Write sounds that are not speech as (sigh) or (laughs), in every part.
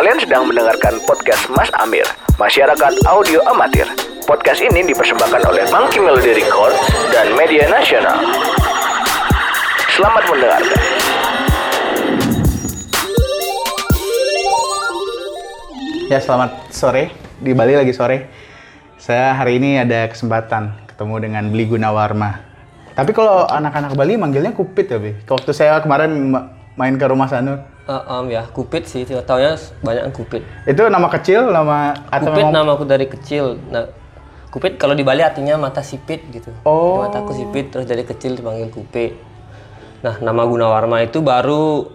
Kalian sedang mendengarkan podcast Mas Amir, Masyarakat Audio Amatir. Podcast ini dipersembahkan oleh Monkey Melody Record dan Media Nasional. Selamat mendengarkan. Ya selamat sore di Bali lagi sore. Saya hari ini ada kesempatan ketemu dengan Beli Gunawarma. Tapi kalau anak-anak Bali manggilnya Kupit ya, Bi. Waktu saya kemarin ma- main ke rumah Sanur, Eh, em, ya, Kupit sih, taunya banyak yang Kupit. itu nama kecil, nama atau Kupit memang- nama aku dari kecil. Nah, Kupit kalau di Bali artinya mata sipit gitu. Oh. Mata aku sipit terus dari kecil dipanggil Kupit. Nah, nama Gunawarma itu baru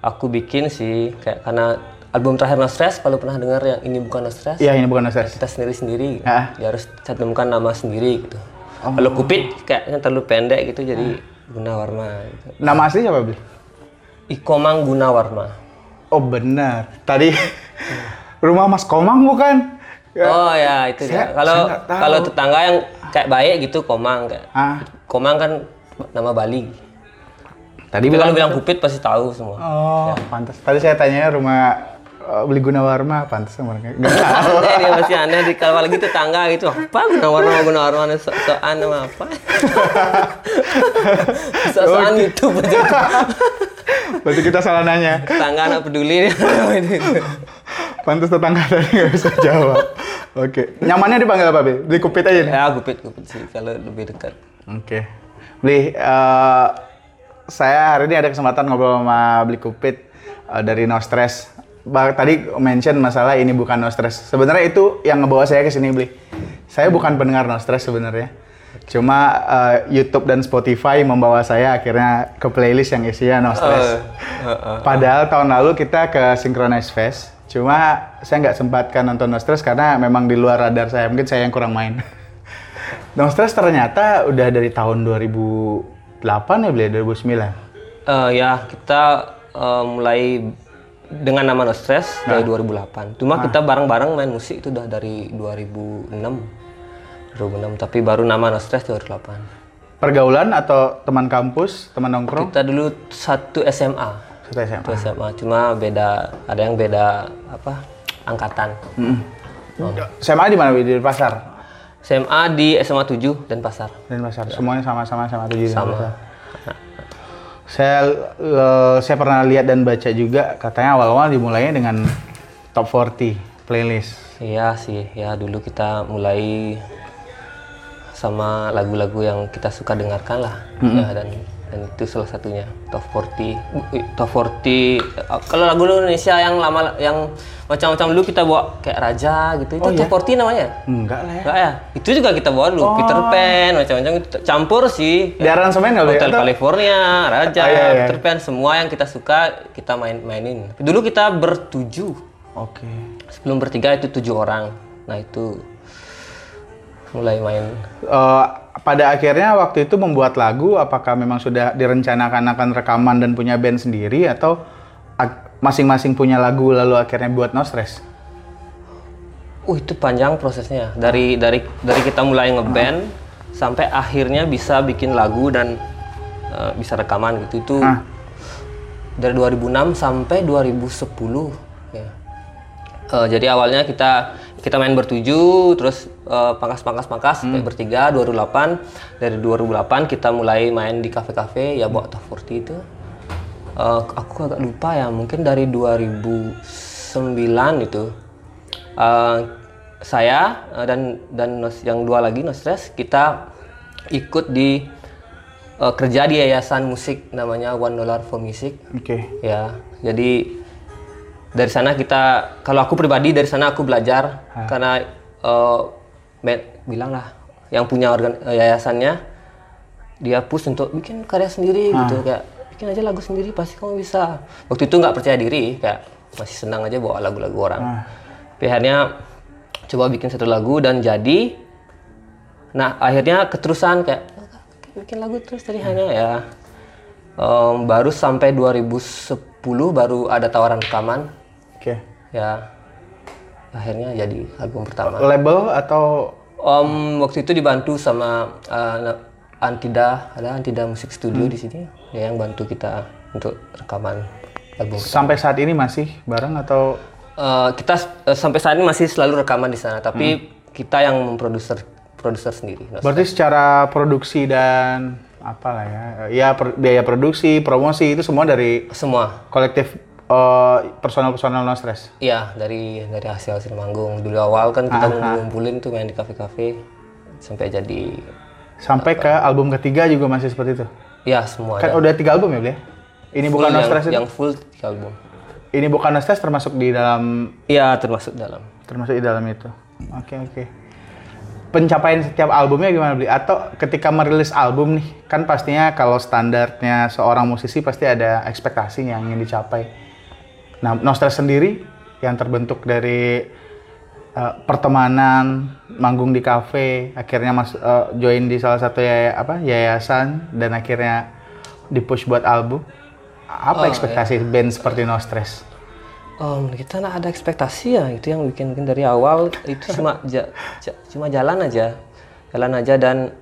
aku bikin sih kayak karena album terakhir No Stress kalau pernah dengar yang ini bukan No Stress. Iya ini bukan Noses. Kita sendiri-sendiri. Ah. Ya harus cantumkan nama sendiri gitu. Kalau Kupit kayaknya terlalu pendek gitu jadi Gunawarma gitu. Nama asli siapa, Beli? Ikomang Gunawarma. Oh benar. Tadi (laughs) rumah Mas Komang bukan? Ya. Oh ya itu Saya- dia. Kalau kalau tetangga yang kayak baik gitu Komang kayak. Ah, Komang kan nama Bali. tadi Tapi kalau bilang bilang Kupit pasti tahu semua. Oh, pantas. Tadi saya tanya rumah uh, Beli Gunawarma, pantas mereka. Nggak tahu. dia masih aneh di kalau lagi tetangga gitu apa guna warna guna warna so soan nama apa so soan aja Berarti kita salah nanya. tetangga anak peduli (laughs) Pantas tetangga tadi nggak bisa jawab. Oke. Nyamannya dipanggil apa, Bi? Beli kupit aja nih? ya Kupit Kupit sih kalau lebih dekat Oke. Beli, eh, saya hari ini ada kesempatan ngobrol sama Beli Kupit eh, dari No Stress. Tadi mention masalah ini bukan No Stress. Sebenarnya itu yang ngebawa saya ke sini, Beli. Saya bukan pendengar No Stress sebenarnya. Cuma eh, YouTube dan Spotify membawa saya akhirnya ke playlist yang isinya No Stress. Padahal tahun lalu kita ke Synchronize Fest. Cuma saya nggak sempatkan nonton No Stress karena memang di luar radar saya. Mungkin saya yang kurang main. (laughs) No Stress ternyata udah dari tahun 2008 ya beli 2009. Eh, ya kita eh, mulai dengan nama No Stress dari 2008 cuma kita bareng-bareng main musik itu udah dari 2006 2006 tapi baru nama No Stress 2008 Pergaulan atau teman kampus, teman nongkrong? kita dulu satu SMA Sudah SMA. satu SMA cuma beda ada yang beda apa angkatan SMA di mana? Di pasar. SMA di SMA 7 dan pasar Dan pasar. Semuanya sama-sama sama tujuh. Sama. Saya eh, saya pernah lihat dan baca juga katanya awal-awal dimulainya dengan top 40 playlist. iya sih ya dulu kita mulai sama lagu-lagu yang kita suka dengarkan lah ya dan dan itu salah satunya top 40 Uh, top 40 eh, kalau lagu Indonesia yang lama yang macam-macam dulu kita bawa kayak Raja gitu itu top 40 namanya Enggak lah ya. enggak ya itu juga kita bawa dulu Peter Pan macam-macam itu campur sih Di aransemen Bli? Hotel Atau- California, Raja, Oh, iya, iya. Peter Pan, semua yang kita suka kita main-mainin. Dulu kita bertujuh, Oke. sebelum bertiga itu tujuh orang. Nah itu mulai main. Eh, pada akhirnya waktu itu membuat lagu apakah memang sudah direncanakan akan rekaman dan punya band sendiri atau masing-masing punya lagu lalu akhirnya buat No Stress? Uh itu panjang prosesnya. Dari dari dari kita mulai ngeband sampai akhirnya bisa bikin lagu dan uh, bisa rekaman gitu. Itu Ah. dari 2006 sampai 2010 Eh, jadi awalnya kita kita main bertujuh terus eh, pangkas-pangkas-pangkas kayak bertiga 2008 dari 2008 kita mulai main di kafe-kafe ya bawa top 40 itu. Eh, aku agak lupa ya mungkin dari 2009 itu. Eh, saya eh, dan dan Nos- yang dua lagi No Stress kita ikut di eh, kerja di yayasan musik namanya One Dollar for Music. Oke. ya jadi dari sana kita kalau aku pribadi dari sana aku belajar. Karena eh, me- bilang lah yang punya organ eh, yayasannya dia push untuk bikin karya sendiri gitu kayak bikin aja lagu sendiri pasti kamu bisa. Waktu itu nggak percaya diri kayak masih senang aja bawa lagu-lagu orang. Tapi akhirnya coba bikin satu lagu dan jadi nah akhirnya keterusan kayak bikin lagu terus dari hanya ya. Em, baru sampai 2010 baru ada tawaran rekaman Oke. ya akhirnya jadi album pertama. Label atau? Om waktu itu dibantu sama uh, Antida. Ada Antida Musik Studio di sini. Dia yang bantu kita untuk rekaman album sampai saat ini masih bareng atau? Eh, kita eh, sampai saat ini masih selalu rekaman di sana, tapi kita yang memproduser produser sendiri. Berarti secara produksi dan apalah ya, ya per- biaya produksi, promosi itu semua dari Semua. kolektif eh, personal-personal no stress. Iya, dari dari hasil hasil manggung dulu awal kan kita ngumpulin tuh main di kafe-kafe sampai jadi Sampai ke album ketiga juga masih seperti itu. ya semua. Kan ada. udah tiga album ya, Bli? Ini Full bukan no yang, stress itu. yang full tiga album. Ini bukan no stress termasuk di dalam Iya, termasuk dalam. termasuk di dalam itu. Oke oke. Pencapaian setiap albumnya gimana beli? Atau ketika merilis album nih, kan pastinya kalau standarnya seorang musisi pasti ada ekspektasi yang ingin dicapai. Nah, No Stress sendiri yang terbentuk dari eh, pertemanan, manggung di kafe, akhirnya mas eh, join di salah satu ya, apa yayasan dan akhirnya di push buat album. Apa ekspektasi band seperti No Stress? Em, kita ada ekspektasi ya itu yang bikin bikin dari awal itu cuma (laughs) ja- ja- cuma jalan aja jalan aja dan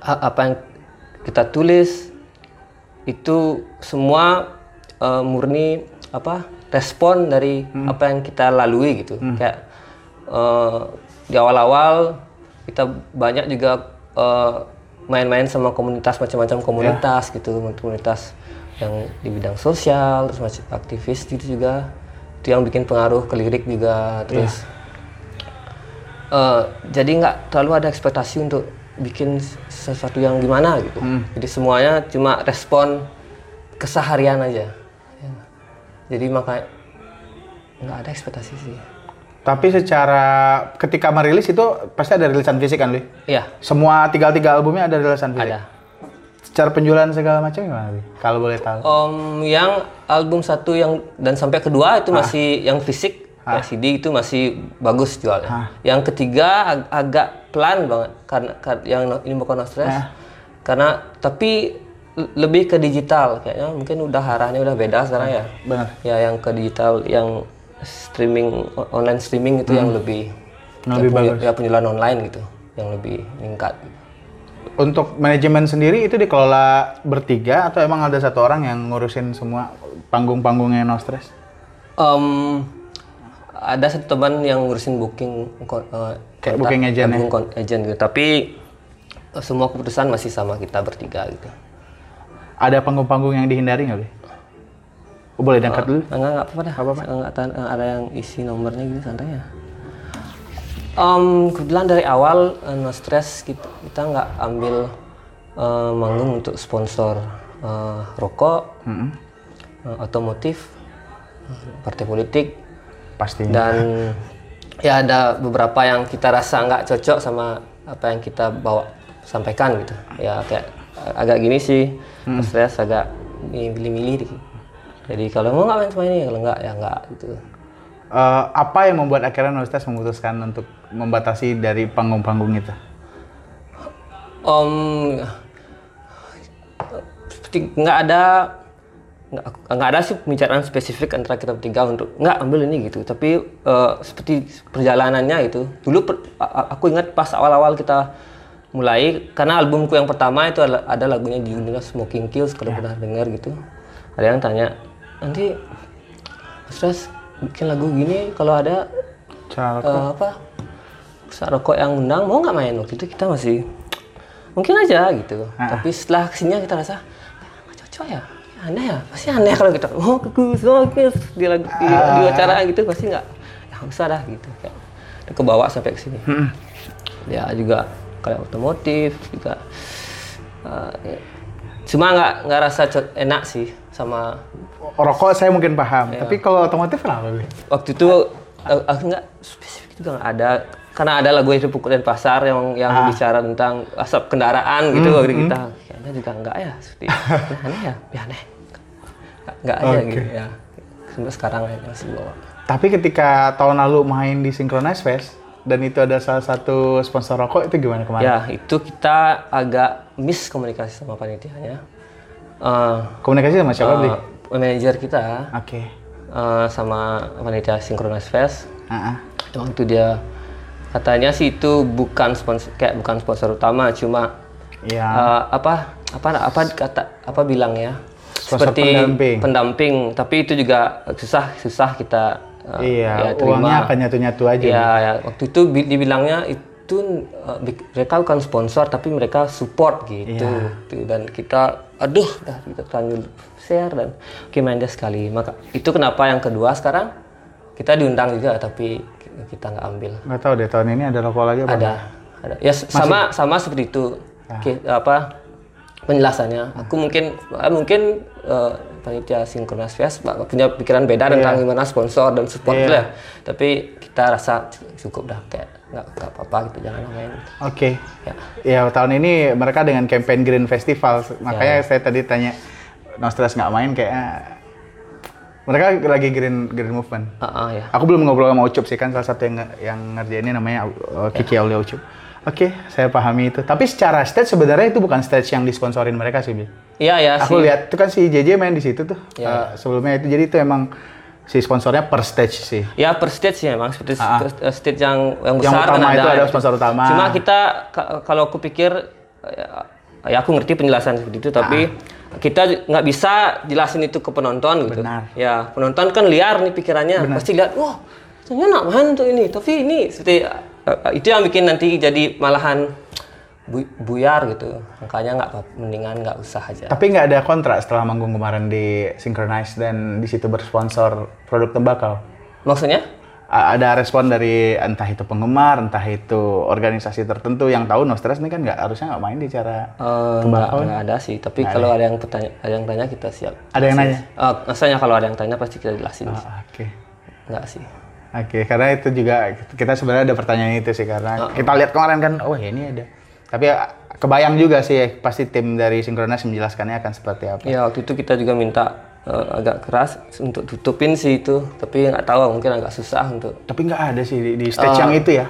apa yang kita tulis itu semua eh, murni apa respon dari apa yang kita lalui gitu. Kayak eh, di awal-awal kita banyak juga eh, main-main sama komunitas macam-macam komunitas gitu. Komunitas yang di bidang sosial terus macam aktivis gitu juga. Itu yang bikin pengaruh ke lirik juga terus eh, jadi nggak terlalu ada ekspektasi untuk bikin sesuatu yang gimana gitu. Jadi semuanya cuma respon keseharian aja. Ya. Jadi makanya nggak ada ekspektasi sih Tapi secara ketika merilis itu pasti ada rilisan fisik kan, Li? iya Semua tiga tiga albumnya ada rilisan fisik. ada Secara penjualan segala macam gimana, Li? Kalau boleh tahu. Om, yang album satu yang dan sampai kedua itu masih yang fisik ya CD itu masih bagus jualnya. Yang ketiga ag- agak pelan banget karena kar- yang ini bukan no stress. Karena tapi lebih ke digital kayaknya mungkin udah arahnya udah beda sekarang ya. Benar. Ya yang ke digital yang streaming online streaming itu yang lebih Yang lebih penju- ya penjualan online gitu yang lebih meningkat. Untuk manajemen sendiri itu dikelola bertiga atau emang ada satu orang yang ngurusin semua panggung-panggungnya No Stress? Em, ada satu teman yang ngurusin booking eh, Kayak booking agent ya? booking agent gitu. Tapi eh, semua keputusan masih sama kita bertiga gitu. Ada panggung-panggung yang dihindari nggak, Li? Oh, boleh diangkat dulu? Enggak enggak apa-apa dah. Enggak tahan- ada yang isi nomornya gitu santai ya. Em, kebetulan dari awal eh, no stress kita kita nggak ambil eh, manggung untuk sponsor eh, rokok, eh, otomotif, eh, partai politik, Pastinya. dan ya ada beberapa yang kita rasa nggak cocok sama apa yang kita bawa sampaikan gitu ya kayak uh, agak gini sih. Stres agak milih-milih jadi kalau mau nggak main sama ini kalau nggak ya nggak gitu. Eh, apa yang membuat akhirnya No Stress memutuskan untuk membatasi dari panggung-panggung itu? om seperti nggak ada nggak ada sih pembicaraan spesifik antara kita bertiga untuk nggak ambil ini gitu. Tapi eh, seperti perjalanannya itu dulu per- aku ingat pas awal-awal kita mulai karena albumku yang pertama itu ada, ada lagunya judulnya Smoking Kills kalau pernah dengar gitu. Ada yang tanya nanti Mas Ras bikin lagu gini kalau ada eh, apa rokok yang undang mau nggak main? Waktu itu kita masih mungkin aja gitu. Tapi setelah ke sini kita rasa nggak cocok ya aneh ya pasti aneh kalau kita oh kegus oh kegus di lagu di, di acara gitu pasti nggak ya usah dah gitu. Kayak kebawa sampai ke sini. Ya juga kayak otomotif juga. Ya. cuma nggak nggak rasa enak sih sama Rokok saya mungkin paham, tapi kalau otomotif kenapa, Li? waktu itu aku nggak spesifik juga nggak ada. Karena ada lagu itu pukul dan pasar yang yang bicara tentang asap kendaraan gitu waktu kita. Kayaknya juga enggak ya seperti "Nah, (laughs) aneh ya ya aneh. Nggak- nggak aja gitu ya. Sampai sekarang ya masih bawa. Tapi ketika tahun lalu main di Synchronize Fest dan itu ada salah satu sponsor rokok itu gimana kemarin? ya itu kita agak miskomunikasi sama panitianya Eh, Komunikasi sama siapa, Bli? eh, manajer kita Oke. eh, sama panitia Synchronize Fest Ah, ah. waktu dia katanya sih itu bukan sponsor kayak bukan sponsor utama cuma Iya. eh, apa apa apa kata apa bilangnya Sponsor seperti pendamping. pendamping tapi itu juga susah susah kita uh, iya, ya, terima. uangnya akan nyatu-nyatu aja. Ya, ya, waktu itu bi- dibilangnya itu uh, mereka bukan sponsor tapi mereka support gitu. Iya. Gitu. Dan kita aduh dah kita terlanjur share dan oke main dia sekali. Maka itu kenapa yang kedua sekarang kita diundang juga tapi kita nggak ambil. Nggak tahu deh tahun ini ada rokok lagi apa? Ada, ada. Ya s- sama sama seperti itu. Oke, apa penjelasannya? Aku mungkin eh, mungkin eh, panitia Synchronous Fest Pak, punya pikiran beda tentang gimana sponsor dan support ya. Tapi kita rasa cukup dah kayak nggak nggak apa-apa gitu jangan main. Oke. Ya. Ya tahun ini mereka dengan campaign Green Festival, makanya saya tadi tanya No Stress nggak main kayak mereka lagi Green Green Movement. Ah, ah, ya. Aku belum ngobrol sama Ucup sih kan salah satu yang yang ngerjainnya namanya uh, Kiki Aulia Ucup. Oke, saya pahami itu. Tapi secara stage sebenarnya itu bukan stage yang disponsorin mereka sih, Bi. Iya ya Aku sih. lihat itu kan si JJ main di situ tuh. Iya. uh, sebelumnya itu jadi itu emang si sponsornya per stage sih. Ya per stage sih memang seperti Ah, ah. per- eh, stage yang yang Yang besar utama kan itu ada. ada sponsor utama. Cuma kita ka- kalau aku pikir ya, ya aku ngerti penjelasan seperti itu tapi kita nggak bisa jelasin itu ke penonton gitu. Benar. Ya penonton kan liar nih pikirannya pasti lihat wah ternyata nak main untuk ini tapi ini seperti eh, itu yang bikin nanti jadi malahan bu- buyar gitu. Makanya nggak mendingan nggak usah aja. Tapi nggak ada kontrak setelah manggung kemarin di Synchronize dan di situ bersponsor produk tembakau. Maksudnya? Ada respon dari entah itu penggemar, entah itu organisasi tertentu yang tahu No Stress ini kan nggak harusnya nggak main di cara Eh, nggak nggak ada sih, tapi kalau ada yang bertanya, ada yang tanya kita siap. ada yang nanya. Maksudnya kalau ada yang tanya pasti kita jelasin. Ah, Oke. Enggak sih. Oke, karena itu juga kita sebenarnya ada pertanyaan itu sih karena kita lihat kemarin kan, oh ya ini ada. Tapi ya, kebayang juga sih pasti tim dari Synchronize menjelaskannya akan seperti apa. Ya waktu itu kita juga minta eh, agak keras untuk tutupin sih itu, tapi nggak tahu mungkin agak susah untuk Tapi nggak ada sih di, di stage yang itu ya.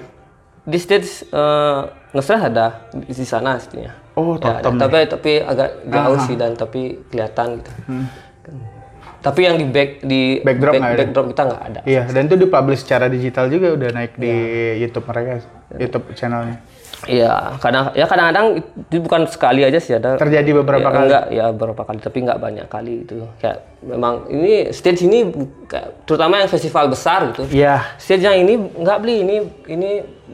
di stage uh, ada di, di sana aslinya. Oh, Ya, tapi tapi agak jauh sih dan tapi kelihatan gitu. Tapi yang di back di Backdrop back- ada? backdrop kita nggak ada. Iya, dan itu dipublish secara digital juga udah naik di YouTube mereka, YouTube channelnya. Iya, kadang ya kadang-kadang itu bukan sekali aja sih ada. Terjadi beberapa ya, kali. Enggak, ya beberapa kali, tapi nggak banyak kali itu. Kayak memang ini stage ini terutama yang festival besar gitu. Iya. Stage yang ini nggak beli ini ini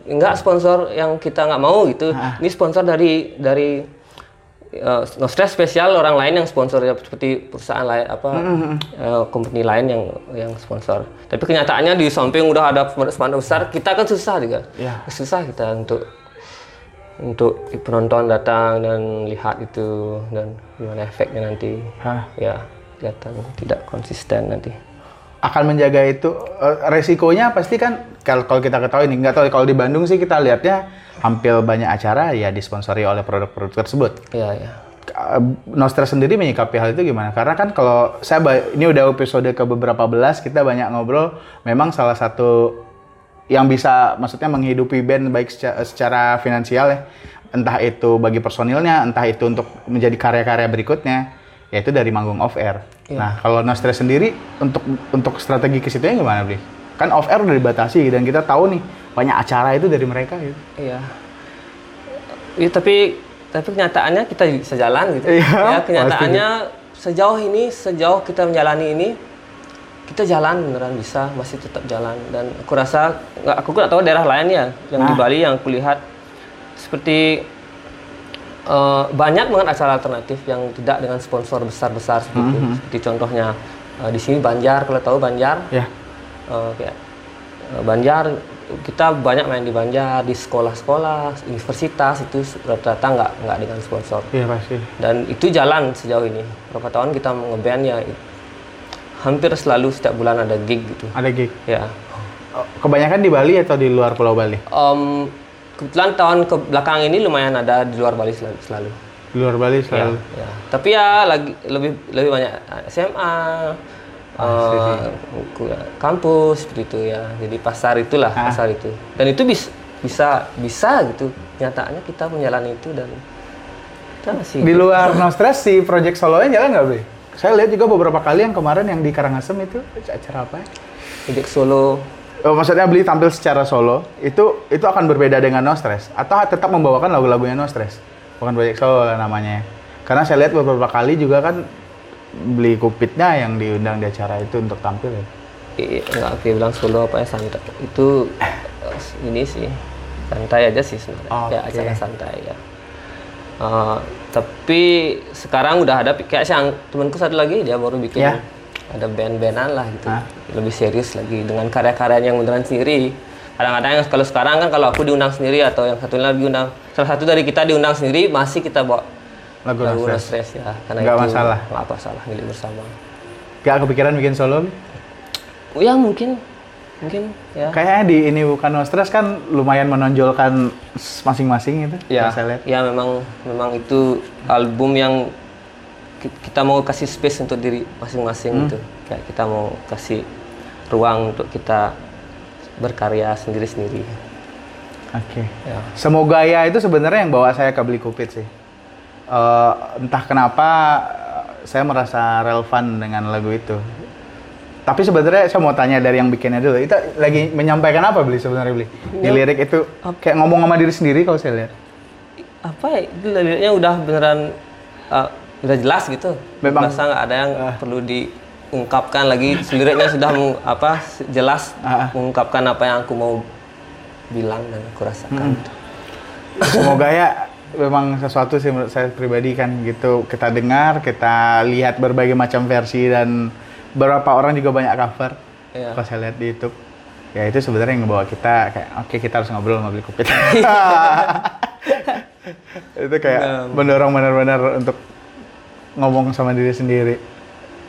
nggak sponsor yang kita nggak mau gitu. Ini sponsor dari dari uh, no stress spesial orang lain yang sponsor ya seperti perusahaan lain apa uh, company lain yang yang sponsor. Tapi kenyataannya di samping udah ada sponsor besar, kita kan susah juga. Iya. Susah kita untuk untuk penonton datang dan lihat itu dan gimana efeknya nanti. Hah. Ya, kelihatan tidak konsisten nanti. Akan menjaga itu eh, resikonya pasti kan kalau kalau kita ketahui nih nggak tahu kalau di Bandung sih kita lihatnya hampir banyak acara ya disponsori oleh produk-produk tersebut. Iya, ya. Uh, Nostra sendiri menyikapi hal itu gimana? Karena kan kalau saya ini udah episode ke beberapa belas kita banyak ngobrol, memang salah satu yang bisa maksudnya menghidupi band baik secara, secara finansial ya, entah itu bagi personilnya, entah itu untuk menjadi karya-karya berikutnya, yaitu dari manggung off air. Nah kalau Nostra sendiri untuk untuk strategi ke situ gimana, Bli? Kan off air udah dibatasi dan kita tahu nih banyak acara itu dari mereka gitu. Iya. Iya, tapi tapi kenyataannya kita bisa jalan gitu. Iya, ya, kenyataannya sejauh ini, sejauh kita menjalani ini, kita jalan beneran bisa, masih tetap jalan. Dan aku rasa, nggak, aku nggak tahu daerah lain ya, yang di Ah. Bali yang kulihat seperti eh, banyak banget acara alternatif yang tidak dengan sponsor besar-besar seperti itu. Seperti contohnya eh, di sini Banjar, kalau tahu Banjar, Ya. Eh, kayak eh, Banjar kita banyak main di Banjar di sekolah-sekolah universitas itu rata-rata nggak nggak dengan sponsor Iya pasti. dan itu jalan sejauh ini berapa tahun kita ngeband ya hampir selalu setiap bulan ada gig gitu Ada gig. ya Oh, Kebanyakan di Bali atau di luar Pulau Bali? Em, kebetulan tahun ke belakang ini lumayan ada di luar Bali selalu, selalu. Di luar Bali Ya, selalu. ya. tapi ya lagi lebih lebih banyak SMA eh, ku- kampus seperti itu ya jadi pasar itulah Ah. pasar itu dan itu bisa bisa bisa gitu nyataannya kita menjalani itu dan kita masih Di luar No Stress si project solonya jalan nggak, Bli? Saya lihat juga beberapa kali yang kemarin yang di Karangasem itu acara apa ya? project solo maksudnya beli tampil secara solo itu itu akan berbeda dengan No Stress. Atau tetap membawakan lagu-lagunya No Stress. Bukan project solo namanya. Karena saya lihat beberapa kali juga kan beli kupitnya yang diundang di acara itu untuk tampil ya. I- nggak oke bilang solo apa ya santai. Itu eh, ini sih. Santai aja sih sebenarnya. Kayak Oke. acara santai ya. Eh, tapi sekarang udah ada kayak sih ang- temanku satu lagi dia baru bikin Ya. Ada band-bandan lah gitu Ah. lebih serius lagi dengan karya-karyanya yang beneran sendiri kadang-kadang yang- kalau sekarang kan kalau aku diundang sendiri atau yang satu lagi diundang salah satu dari kita diundang sendiri masih kita bawa Lagu lagu No Stress. Stress ya karena Nggak itu masalah. nggak apa salah milik bersama Gak kepikiran bikin solo? Oh, ya mungkin mungkin ya Kayaknya di ini bukan no stress kan lumayan menonjolkan masing-masing itu. ya Saya lihat. ya memang memang itu album yang kita mau kasih space untuk diri Hmm. masing-masing gitu kayak kita mau kasih ruang untuk kita berkarya sendiri-sendiri Oke. ya Semoga ya itu sebenarnya yang bawa saya ke beli kupit sih. Eh, entah kenapa eh, saya merasa relevan dengan lagu itu. Tapi sebenarnya saya mau tanya dari yang bikinnya dulu. Itu lagi menyampaikan apa beli sebenarnya beli? Di lirik itu kayak ngomong sama diri sendiri kalau saya lihat. apa ya itu liriknya udah beneran uh, udah jelas gitu Memang- Merasa nggak ada yang perlu diungkapkan lagi liriknya sudah meng- apa jelas Ah. mengungkapkan apa yang aku mau bilang dan aku rasakan gitu. Semoga ya memang sesuatu sih menurut saya pribadi kan gitu kita dengar, kita lihat berbagai macam versi dan beberapa orang juga banyak cover. Iya. Kalau saya lihat di YouTube. Ya itu sebenarnya yang ngebawa kita kayak oke kita harus ngobrol sama beli kupit. (laughs) (laughs) itu kayak mendorong benar-benar untuk ngomong sama diri sendiri.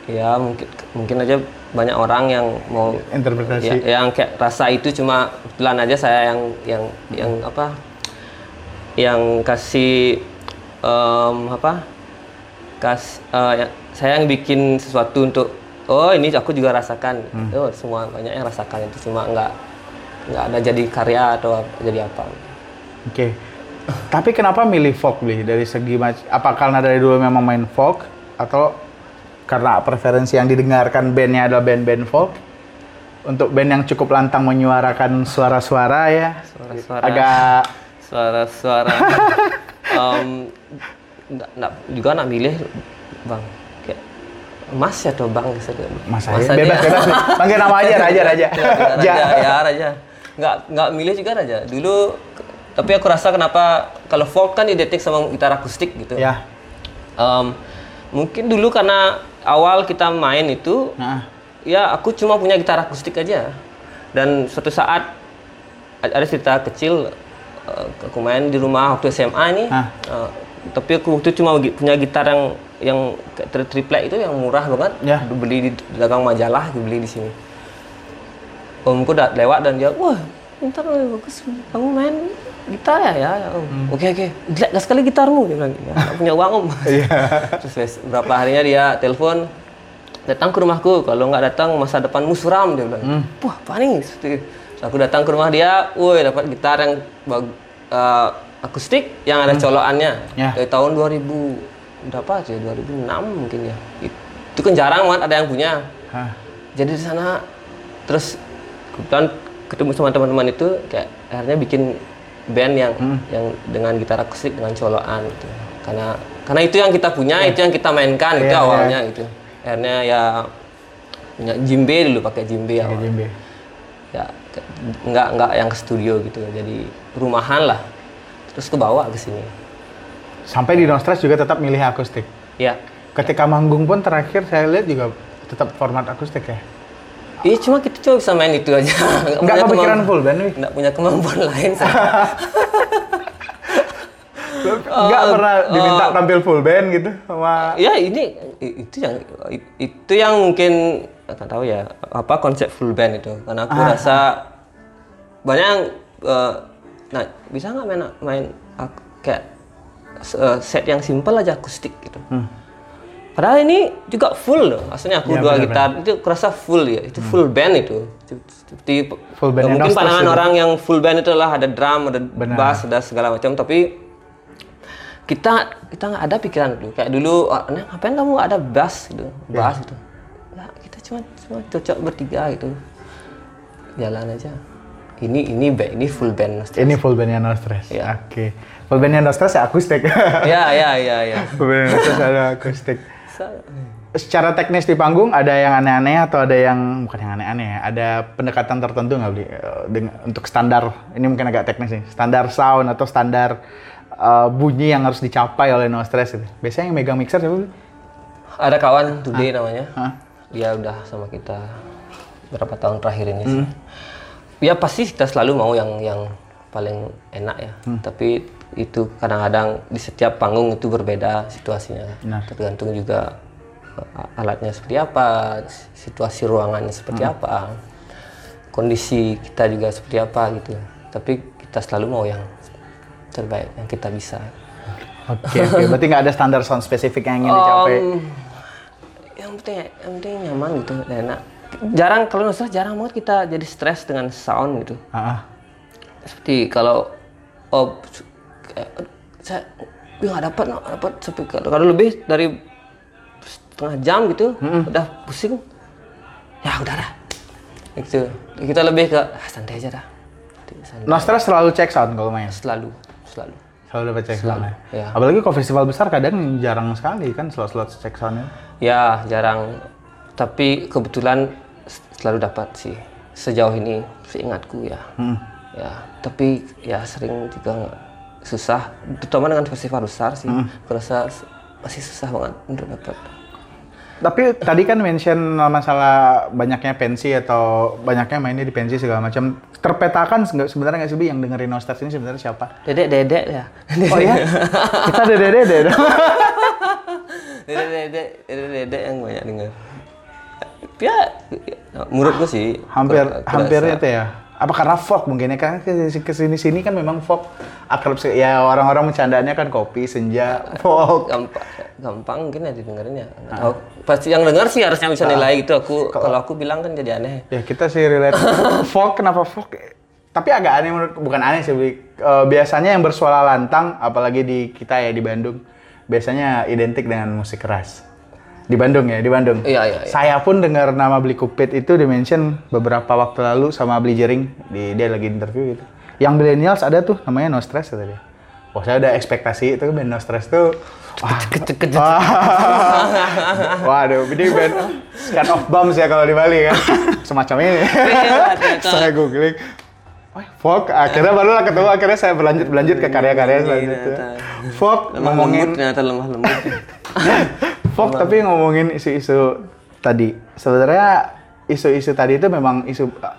ya mungkin mungkin aja banyak orang yang mau Interpretasi. ya, yang kayak rasa itu cuma kebetulan aja saya yang yang yang apa? Yang kasih em, apa? Kas eh, yang- saya yang bikin sesuatu untuk oh ini aku juga rasakan. Oh semua banyak yang rasakan. Itu cuma nggak nggak ada jadi karya atau jadi apa. Oke. Tapi kenapa milih folk beli dari segi apa karena dari dulu memang main folk atau karena preferensi yang didengarkan bandnya adalah band-band folk? Untuk band yang cukup lantang menyuarakan suara-suara ya, Suara-suara. agak suara-suara (laughs) Em, nggak- nggak- juga nak milih bang kayak mas ya atau bang gitu Mas Mas aja, aja. bebas bebas. Panggil nama aja Raja Raja. (laughs) raja ya raja nggak nggak milih juga raja dulu tapi aku rasa kenapa kalau folk kan identik sama gitar akustik gitu. Ya. Em, mungkin dulu karena awal kita main itu Nah, ya aku cuma punya gitar akustik aja. Dan suatu saat ada cerita kecil eh, aku main di rumah waktu SMA ini. Ah. Eh, tapi aku waktu itu cuma punya gitar yang yang triplek itu yang murah banget. Ya. beli di dagang majalah beli di sini. Omku udah lewat dan dia wah lu bagus kamu main gitar ya ya, ya. Om Hmm. oke oke. Jelek dah sekali gitarmu dia bilang ya (laughs) punya uang om. Iya. terus berapa harinya dia telepon datang ke rumahku kalau nggak datang masa depanmu suram dia bilang. Hmm. wah apa nih? Terus aku datang ke rumah dia woi dapat gitar yang bag- eh, akustik yang ada colokannya. Ya. dari tahun 2000 berapa sih 2006 mungkin ya. Itu kan jarang banget ada yang punya. Jadi di sana terus kebetulan ketemu sama teman-teman itu kayak akhirnya bikin band yang yang dengan gitar akustik dengan colokan gitu karena karena itu yang kita punya itu yang kita mainkan itu Iya, iya. awalnya gitu akhirnya ya punya jimbe dulu pakai jimbe awal jembe. ya nggak nggak yang ke studio gitu jadi rumahan lah terus ke bawah ke sini Sampai di Nostres juga tetap milih akustik. ya Ketika manggung pun terakhir saya lihat juga tetap format akustik ya. Iya cuma kita cuma bisa main itu aja. Nggak punya kepikiran full band, Wi? Nggak punya kemampuan (laughs) lain. saya. Nggak pernah diminta tampil full band gitu sama ya ini itu yang itu yang mungkin nggak tahu ya apa konsep full band itu karena aku rasa banyak yang eh, nah bisa nggak main main ak- kayak eh, set yang simpel aja akustik gitu. Padahal ini juga full loh. Maksudnya aku Ya, dua gitar itu kerasa full ya. Itu full band itu. Seperti Full band yang mungkin pandangan itu. orang yang full band itu adalah ada drum, ada Benar. bass, ada segala macam. Tapi kita kita nggak ada pikiran dulu. Kayak dulu, "Ah, Neng, ngapain kamu nggak ada bass gitu, Ya. bass gitu. Nah, kita cuma cuma cocok bertiga gitu. Jalan aja. Ini ini band, ini full band. Nostalgia. ini full bandnya Nostres. Iya. Oke. Full bandnya Nostres ya akustik. ya ya ya ya. (laughs) full bandnya Nostres ada akustik. Bisa. Secara teknis di panggung ada yang aneh-aneh atau ada yang bukan yang aneh-aneh ya? Ada pendekatan tertentu nggak Bli? Eh, dengan- untuk standar ini mungkin agak teknis nih. Standar sound atau standar eh, bunyi yang harus dicapai oleh No Stress itu. Biasanya yang megang mixer siapa? Ada kawan Today namanya. Hah? Dia udah sama kita berapa tahun terakhir ini sih. Ya pasti kita selalu mau yang yang paling enak ya. Tapi itu kadang-kadang di setiap panggung itu berbeda situasinya. Benar. Tergantung juga uh, alatnya seperti apa, situasi ruangannya seperti apa, kondisi kita juga seperti apa gitu. Tapi kita selalu mau yang terbaik yang kita bisa. Oke, oke. (laughs) Berarti nggak ada standar sound spesifik yang ingin dicapai. Um, yang penting yang penting nyaman gitu dan enak jarang kalau nggak salah jarang banget kita jadi stres dengan sound gitu Ah, ah. seperti kalau oh kayak, saya gue nggak dapat nggak dapat sampai kalau lebih dari setengah jam gitu udah pusing ya udah dah gitu kita lebih ke ah, santai aja dah santai. No Stress selalu cek sound kalau main. selalu selalu Selalu dapat cek sound. ya? ya. Apalagi kalau festival besar kadang jarang sekali kan slot-slot cek soundnya. Ya, jarang. Tapi kebetulan selalu dapat sih. Sejauh ini seingatku ya. Ya, tapi ya sering juga nggak- susah. Terutama dengan festival besar sih. Kerasa s- masih susah banget untuk dapat. Tapi tadi kan mention masalah banyaknya pensi atau banyaknya mainnya di pensi segala macam. Terpetakan nggak- sebenarnya nggak sih Bi, yang dengerin No Stress ini sebenarnya siapa? Dedek dedek ya. Oh ya? (laughs) Kita dede-dede dong. (laughs) dedek dedek dedek dedek yang banyak dengar. Ya, ya, menurutku sih hampir kerasa- hampir itu ya. Apa karena folk mungkin ya? Kan ke sini sini kan memang folk akrab se- ya orang-orang bercandanya kan kopi senja (laughs) folk. Gampang gampang mungkin ya didengerin ya. Pasti yang dengar sih harusnya bisa nilai gitu aku kalau aku bilang kan jadi aneh. Ya kita sih relate. (laughs) Folk kenapa folk? Tapi agak aneh menurut bukan aneh sih. Eh, biasanya yang bersuara lantang apalagi di kita ya di Bandung biasanya identik dengan musik keras di Bandung ya di Bandung. Iya, iya, iya. saya pun dengar nama Bli Kupit itu di mention beberapa waktu lalu sama Bli Jering. Di dia lagi interview gitu. Yang millennials ada tuh namanya No Stress kata dia. Wah saya udah ekspektasi itu band No Stress tuh wah, wah, waduh ini band kind of bums ya kalau di Bali kan semacam ini. (laughs) Ternyata. saya googling. Wah, folk akhirnya barulah ketemu akhirnya saya berlanjut berlanjut ke karya-karya selanjutnya. folk lemah ngomongin lembut ternyata lemah lembut (laughs) Fok tapi ngomongin isu-isu tadi sebenarnya isu-isu tadi itu memang isu uh,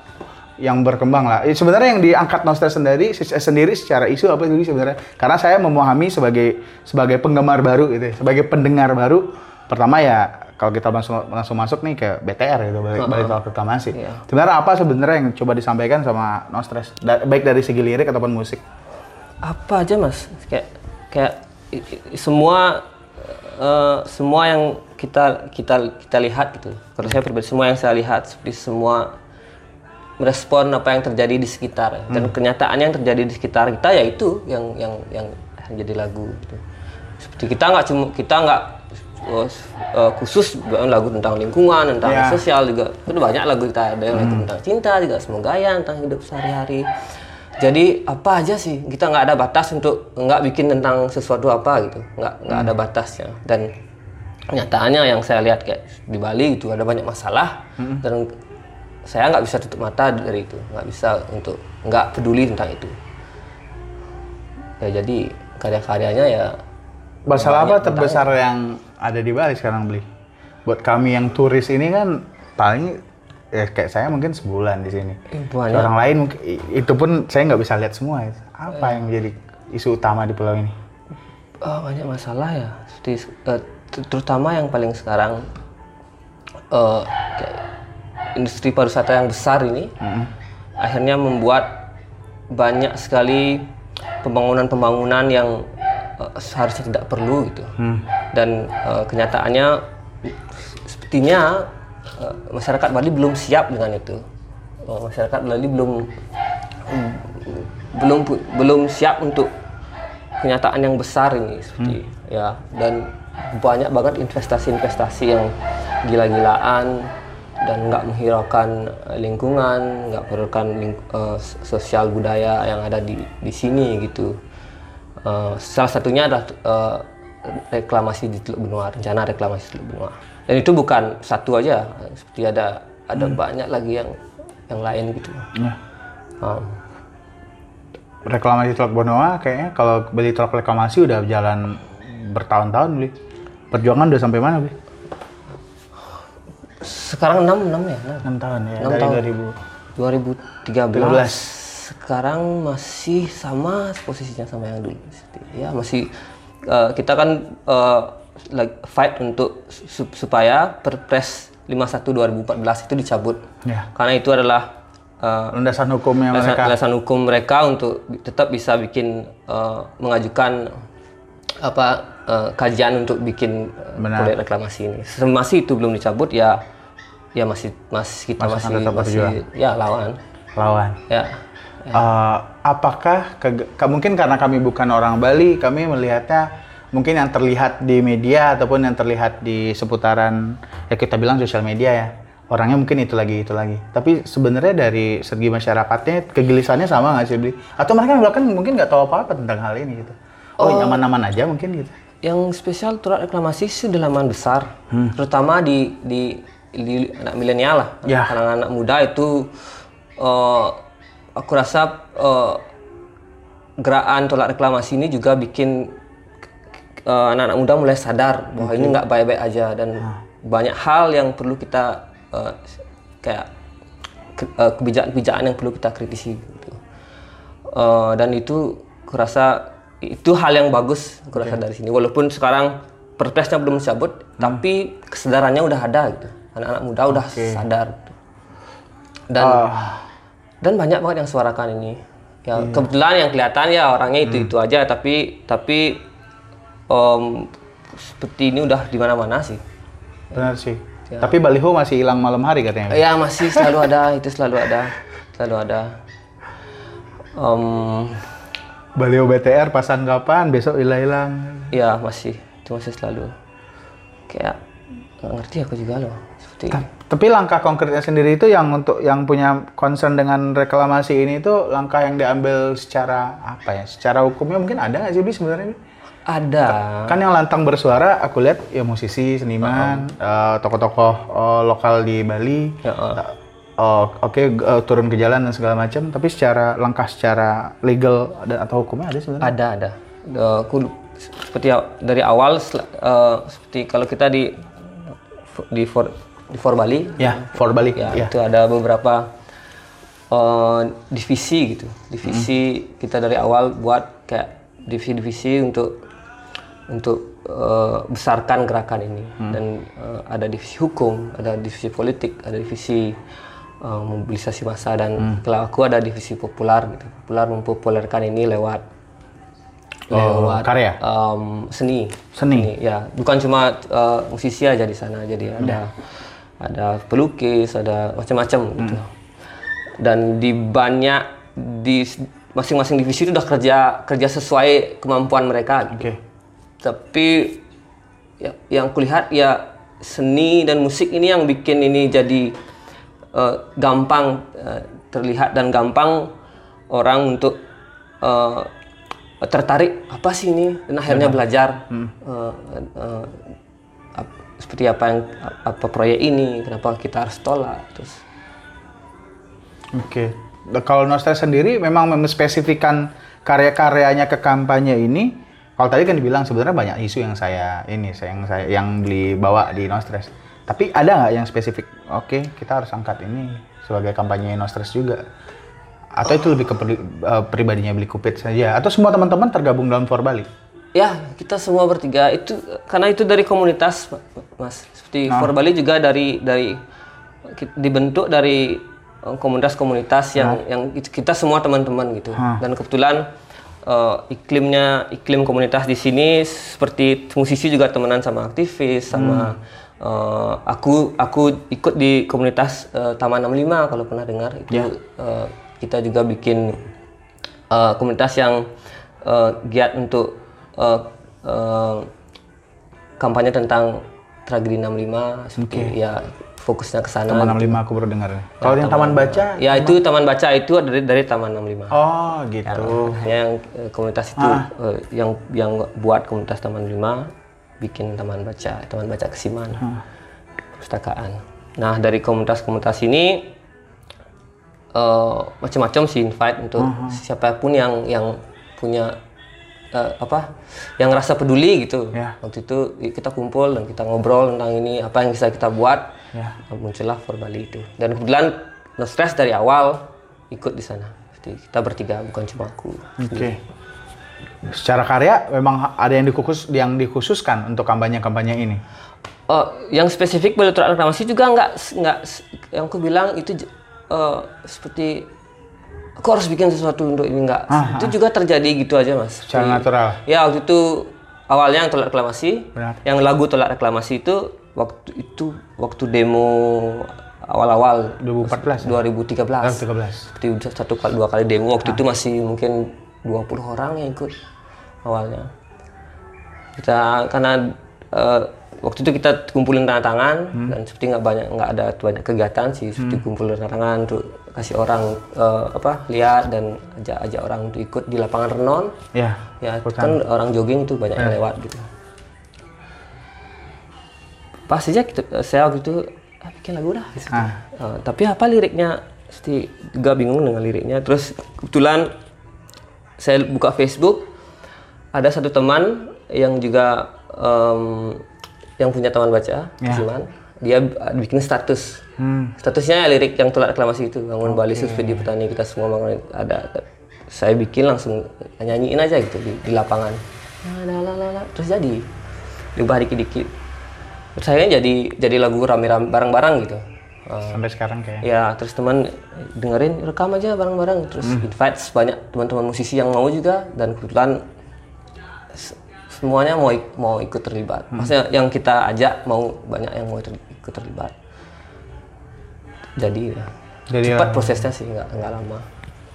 yang berkembang lah. Eh, Sebenarnya yang diangkat Nostra sendiri se- sendiri secara isu apa sih sebenarnya? Karena saya memahami sebagai sebagai penggemar baru gitu, ya, sebagai pendengar baru. Pertama ya kalau kita langsung langsung masuk nih ke BTR gitu, balik balik soal reklamasi. Iya. Sebenarnya apa sebenarnya yang coba disampaikan sama Nostres, Da- baik dari segi lirik ataupun musik? apa aja mas kayak kayak i- i- semua eh, semua yang kita kita kita lihat gitu. Kalau saya pribadi semua yang saya lihat seperti semua merespon apa yang terjadi di sekitar. Dan kenyataan yang terjadi di sekitar kita ya itu yang yang yang menjadi lagu gitu. Seperti kita nggak cuma kita nggak eh, eh, khusus lagu tentang lingkungan tentang Ya. sosial juga. Itu banyak lagu kita ada yang lagu tentang cinta juga semua gaya tentang hidup sehari-hari jadi apa aja sih? Kita nggak ada batas untuk nggak bikin tentang sesuatu apa gitu. Nggak nggak ada batasnya dan kenyataannya yang saya lihat kayak di Bali itu ada banyak masalah. Dan saya nggak bisa tutup mata dari itu. Nggak bisa untuk nggak peduli tentang itu. Ya jadi karya-karyanya ya Masalah apa terbesar yang ada di Bali sekarang beli? Buat kami yang turis ini kan paling ya kayak saya mungkin sebulan di sini. Banyak. Orang lain itu pun saya nggak bisa lihat semua. Apa yang jadi isu utama di pulau ini? Oh, banyak masalah ya. Eh, ter- terutama yang paling sekarang kayak industri pariwisata yang besar ini akhirnya membuat banyak sekali pembangunan-pembangunan yang eh, seharusnya tidak perlu gitu. Dan eh, kenyataannya sepertinya masyarakat Bali belum siap dengan itu. Eh, masyarakat Bali belum belum belum siap untuk kenyataan yang besar ini seperti ya dan banyak banget investasi-investasi yang gila-gilaan dan nggak menghiraukan eh, lingkungan, nggak menghiraukan ling- s- sosial budaya yang ada di di sini gitu. Eh, salah satunya adalah eh, reklamasi di Teluk Benua, rencana reklamasi di Teluk Benua. Dan itu bukan satu aja, seperti ada ada banyak lagi yang yang lain gitu. Ya. Um, Reklamasi Teluk Benoa kayaknya kalau beli truk reklamasi udah jalan bertahun-tahun beli. Perjuangan udah sampai mana beli? sekarang 6 6 ya, 6. 6 tahun ya Enam dari tahun. 2000. 2013. Sekarang masih sama posisinya sama yang dulu. Ya masih eh, kita kan like, fight untuk su- supaya Perpres 51 2014 itu dicabut. Ya. Karena itu adalah eh, Landasan hukumnya landasan, mereka. landasan hukum mereka untuk tetap bisa bikin eh, mengajukan apa eh, kajian untuk bikin Benar. proyek reklamasi ini. Masih itu belum dicabut ya ya masih masih kita Masih masih masih ya lawan. Lawan. Ya. Eh, apakah ke, ke- mungkin karena kami bukan orang Bali, kami melihatnya mungkin yang terlihat di media ataupun yang terlihat di seputaran ya kita bilang sosial media ya. Orangnya mungkin itu lagi itu lagi. Tapi sebenarnya dari segi masyarakatnya kegelisahannya sama nggak sih beli? Atau mereka bahkan mungkin nggak tahu apa-apa tentang hal ini gitu. Oh, nyaman-nyaman aja mungkin gitu. Yang spesial turut reklamasi sudah laman besar, terutama di di, di anak milenial lah, Ya. anak-anak muda itu eh, aku rasa eh, gerakan tolak reklamasi ini juga bikin eh, anak-anak muda mulai sadar bahwa ini nggak baik-baik aja dan banyak hal yang perlu kita eh, kayak ke- eh, kebijakan-kebijakan yang perlu kita kritisi. Gitu. Eh, dan itu kurasa itu hal yang bagus kurasa dari sini. Walaupun sekarang perpresnya belum dicabut tapi kesadarannya udah ada gitu. Anak-anak muda udah sadar gitu. dan dan banyak banget yang suarakan ini. Ya kebetulan yang kelihatan ya orangnya itu itu aja tapi tapi em, seperti ini udah di mana-mana sih Benar sih. Tapi baliho masih hilang malam hari katanya. ya masih selalu ada itu selalu ada selalu ada Em, Baliho BTR pasang kapan? Besok hilang-hilang. Ya masih, itu masih selalu kayak nggak ngerti aku juga loh seperti Ta- Tapi langkah konkretnya sendiri itu yang untuk yang punya concern dengan reklamasi ini itu langkah yang diambil secara apa ya? Secara hukumnya mungkin ada nggak sih Bi sebenarnya? Bi? Ada Kan yang lantang bersuara aku lihat ya musisi, seniman, eh, tokoh-tokoh eh, lokal di Bali. Ya, uh. Eh, oh, Oke eh, turun ke jalan dan segala macam. Tapi secara langkah secara legal ada atau hukumnya ada sebenarnya? ada ada aku seperti a- dari awal eh, seperti kalau kita di di for di for Bali Ya, for Bali. ya, Ya. itu ada beberapa eh, divisi gitu divisi kita dari awal buat kayak divisi-divisi untuk untuk eh, besarkan gerakan ini. Dan eh, ada divisi hukum ada divisi politik ada divisi eh, mobilisasi massa dan kalau aku ada divisi populer gitu. Populer mempopulerkan ini lewat lewat karya? em, seni. Seni. ya. Bukan cuma eh, musisi aja di sana. Jadi ada ada pelukis ada macam-macam gitu. Dan di banyak di masing-masing divisi itu udah kerja kerja sesuai kemampuan mereka gitu. Tapi ya, yang kulihat ya seni dan musik ini yang bikin ini jadi eh, gampang eh, terlihat dan gampang orang untuk eh, tertarik apa sih ini dan akhirnya belajar eh, eh, ap- seperti apa yang apa proyek ini kenapa kita harus tolak terus Oke. Nah, Kalau Nostres sendiri memang memspesifikkan karya-karyanya ke kampanye ini. Kalau tadi kan dibilang sebenarnya banyak isu yang saya ini, saya yang saya yang dibawa di Nostres. Tapi ada nggak yang spesifik? Oke, kita harus angkat ini sebagai kampanye Nostres juga. Atau itu lebih ke pri- eh, pribadinya Beli Kupit saja? Atau semua teman-teman tergabung dalam For Bali? Ya, kita semua bertiga itu karena itu dari komunitas, Mas. Seperti For Bali juga dari dari dibentuk dari eh, komunitas-komunitas yang yang it- kita semua teman-teman gitu. Dan kebetulan eh, iklimnya iklim komunitas di sini seperti musisi juga temenan sama aktivis sama eh, aku aku ikut di komunitas eh, Taman 65 kalau pernah dengar. Itu eh, kita juga bikin eh, komunitas yang eh, giat untuk eh, eh, kampanye tentang tragedi 65 seperti ya fokusnya ke sana. Taman 65 aku baru dengar. Kalau yang taman baca? Ya itu taman baca itu dari dari Taman 65. Oh, gitu. Hanya yang eh, komunitas itu eh, yang yang buat komunitas Taman 5 bikin taman baca, taman baca Kesiman. Perpustakaan. Nah, dari komunitas-komunitas ini eh, macam-macam sih invite untuk siapa pun yang yang punya eh, apa yang rasa peduli gitu. Ya. Waktu itu kita kumpul dan kita ngobrol tentang ini apa yang bisa kita buat. Ya. Muncullah for Bali itu. Dan kebetulan no stress dari awal ikut di sana. Jadi kita bertiga bukan cuma aku. Oke. Secara karya memang ada yang dikhusus yang dikhususkan untuk kampanye-kampanye ini. Oh, yang spesifik balai surat reklamasi juga nggak nggak yang aku bilang itu eh, seperti aku harus bikin sesuatu untuk ini nggak itu juga terjadi gitu aja mas Secara natural. ya waktu itu awalnya yang tolak reklamasi Benar. yang lagu tolak reklamasi itu waktu itu waktu demo awal-awal 2014 ya? 2013 2013. seperti udah satu kali dua kali demo waktu itu masih mungkin 20 orang yang ikut awalnya. Kita karena eh, waktu itu kita kumpulin tanda tangan dan seperti nggak banyak nggak ada banyak kegiatan sih seperti kumpulin tanda tangan untuk kasih orang eh, apa lihat dan ajak ajak orang untuk ikut di lapangan renon Ya. ya kan orang jogging itu banyak yang lewat gitu pas aja gitu, saya waktu itu ah, bikin lagu dah gitu. Ah. Eh, tapi apa liriknya? Pasti juga bingung dengan liriknya. Terus kebetulan saya buka Facebook ada satu teman yang juga em, yang punya teman baca Siman. Dia bikin status. Statusnya lirik yang tolak reklamasi itu bangun Bali subsidi petani kita semua bangun ada saya bikin langsung nyanyiin aja gitu di, di lapangan. La, la, la, la. terus jadi diubah dikit-dikit terus akhirnya jadi jadi lagu rame-rame bareng-bareng gitu Eh, Sampai sekarang kayak. Ya, terus teman dengerin rekam aja bareng-bareng. Terus invite banyak teman-teman musisi yang mau juga dan kebetulan se- semuanya mau ik- mau ikut terlibat. Maksudnya yang kita ajak mau banyak yang mau ter- ikut terlibat. Jadi ya, Jadi cepat prosesnya sih nggak nggak lama.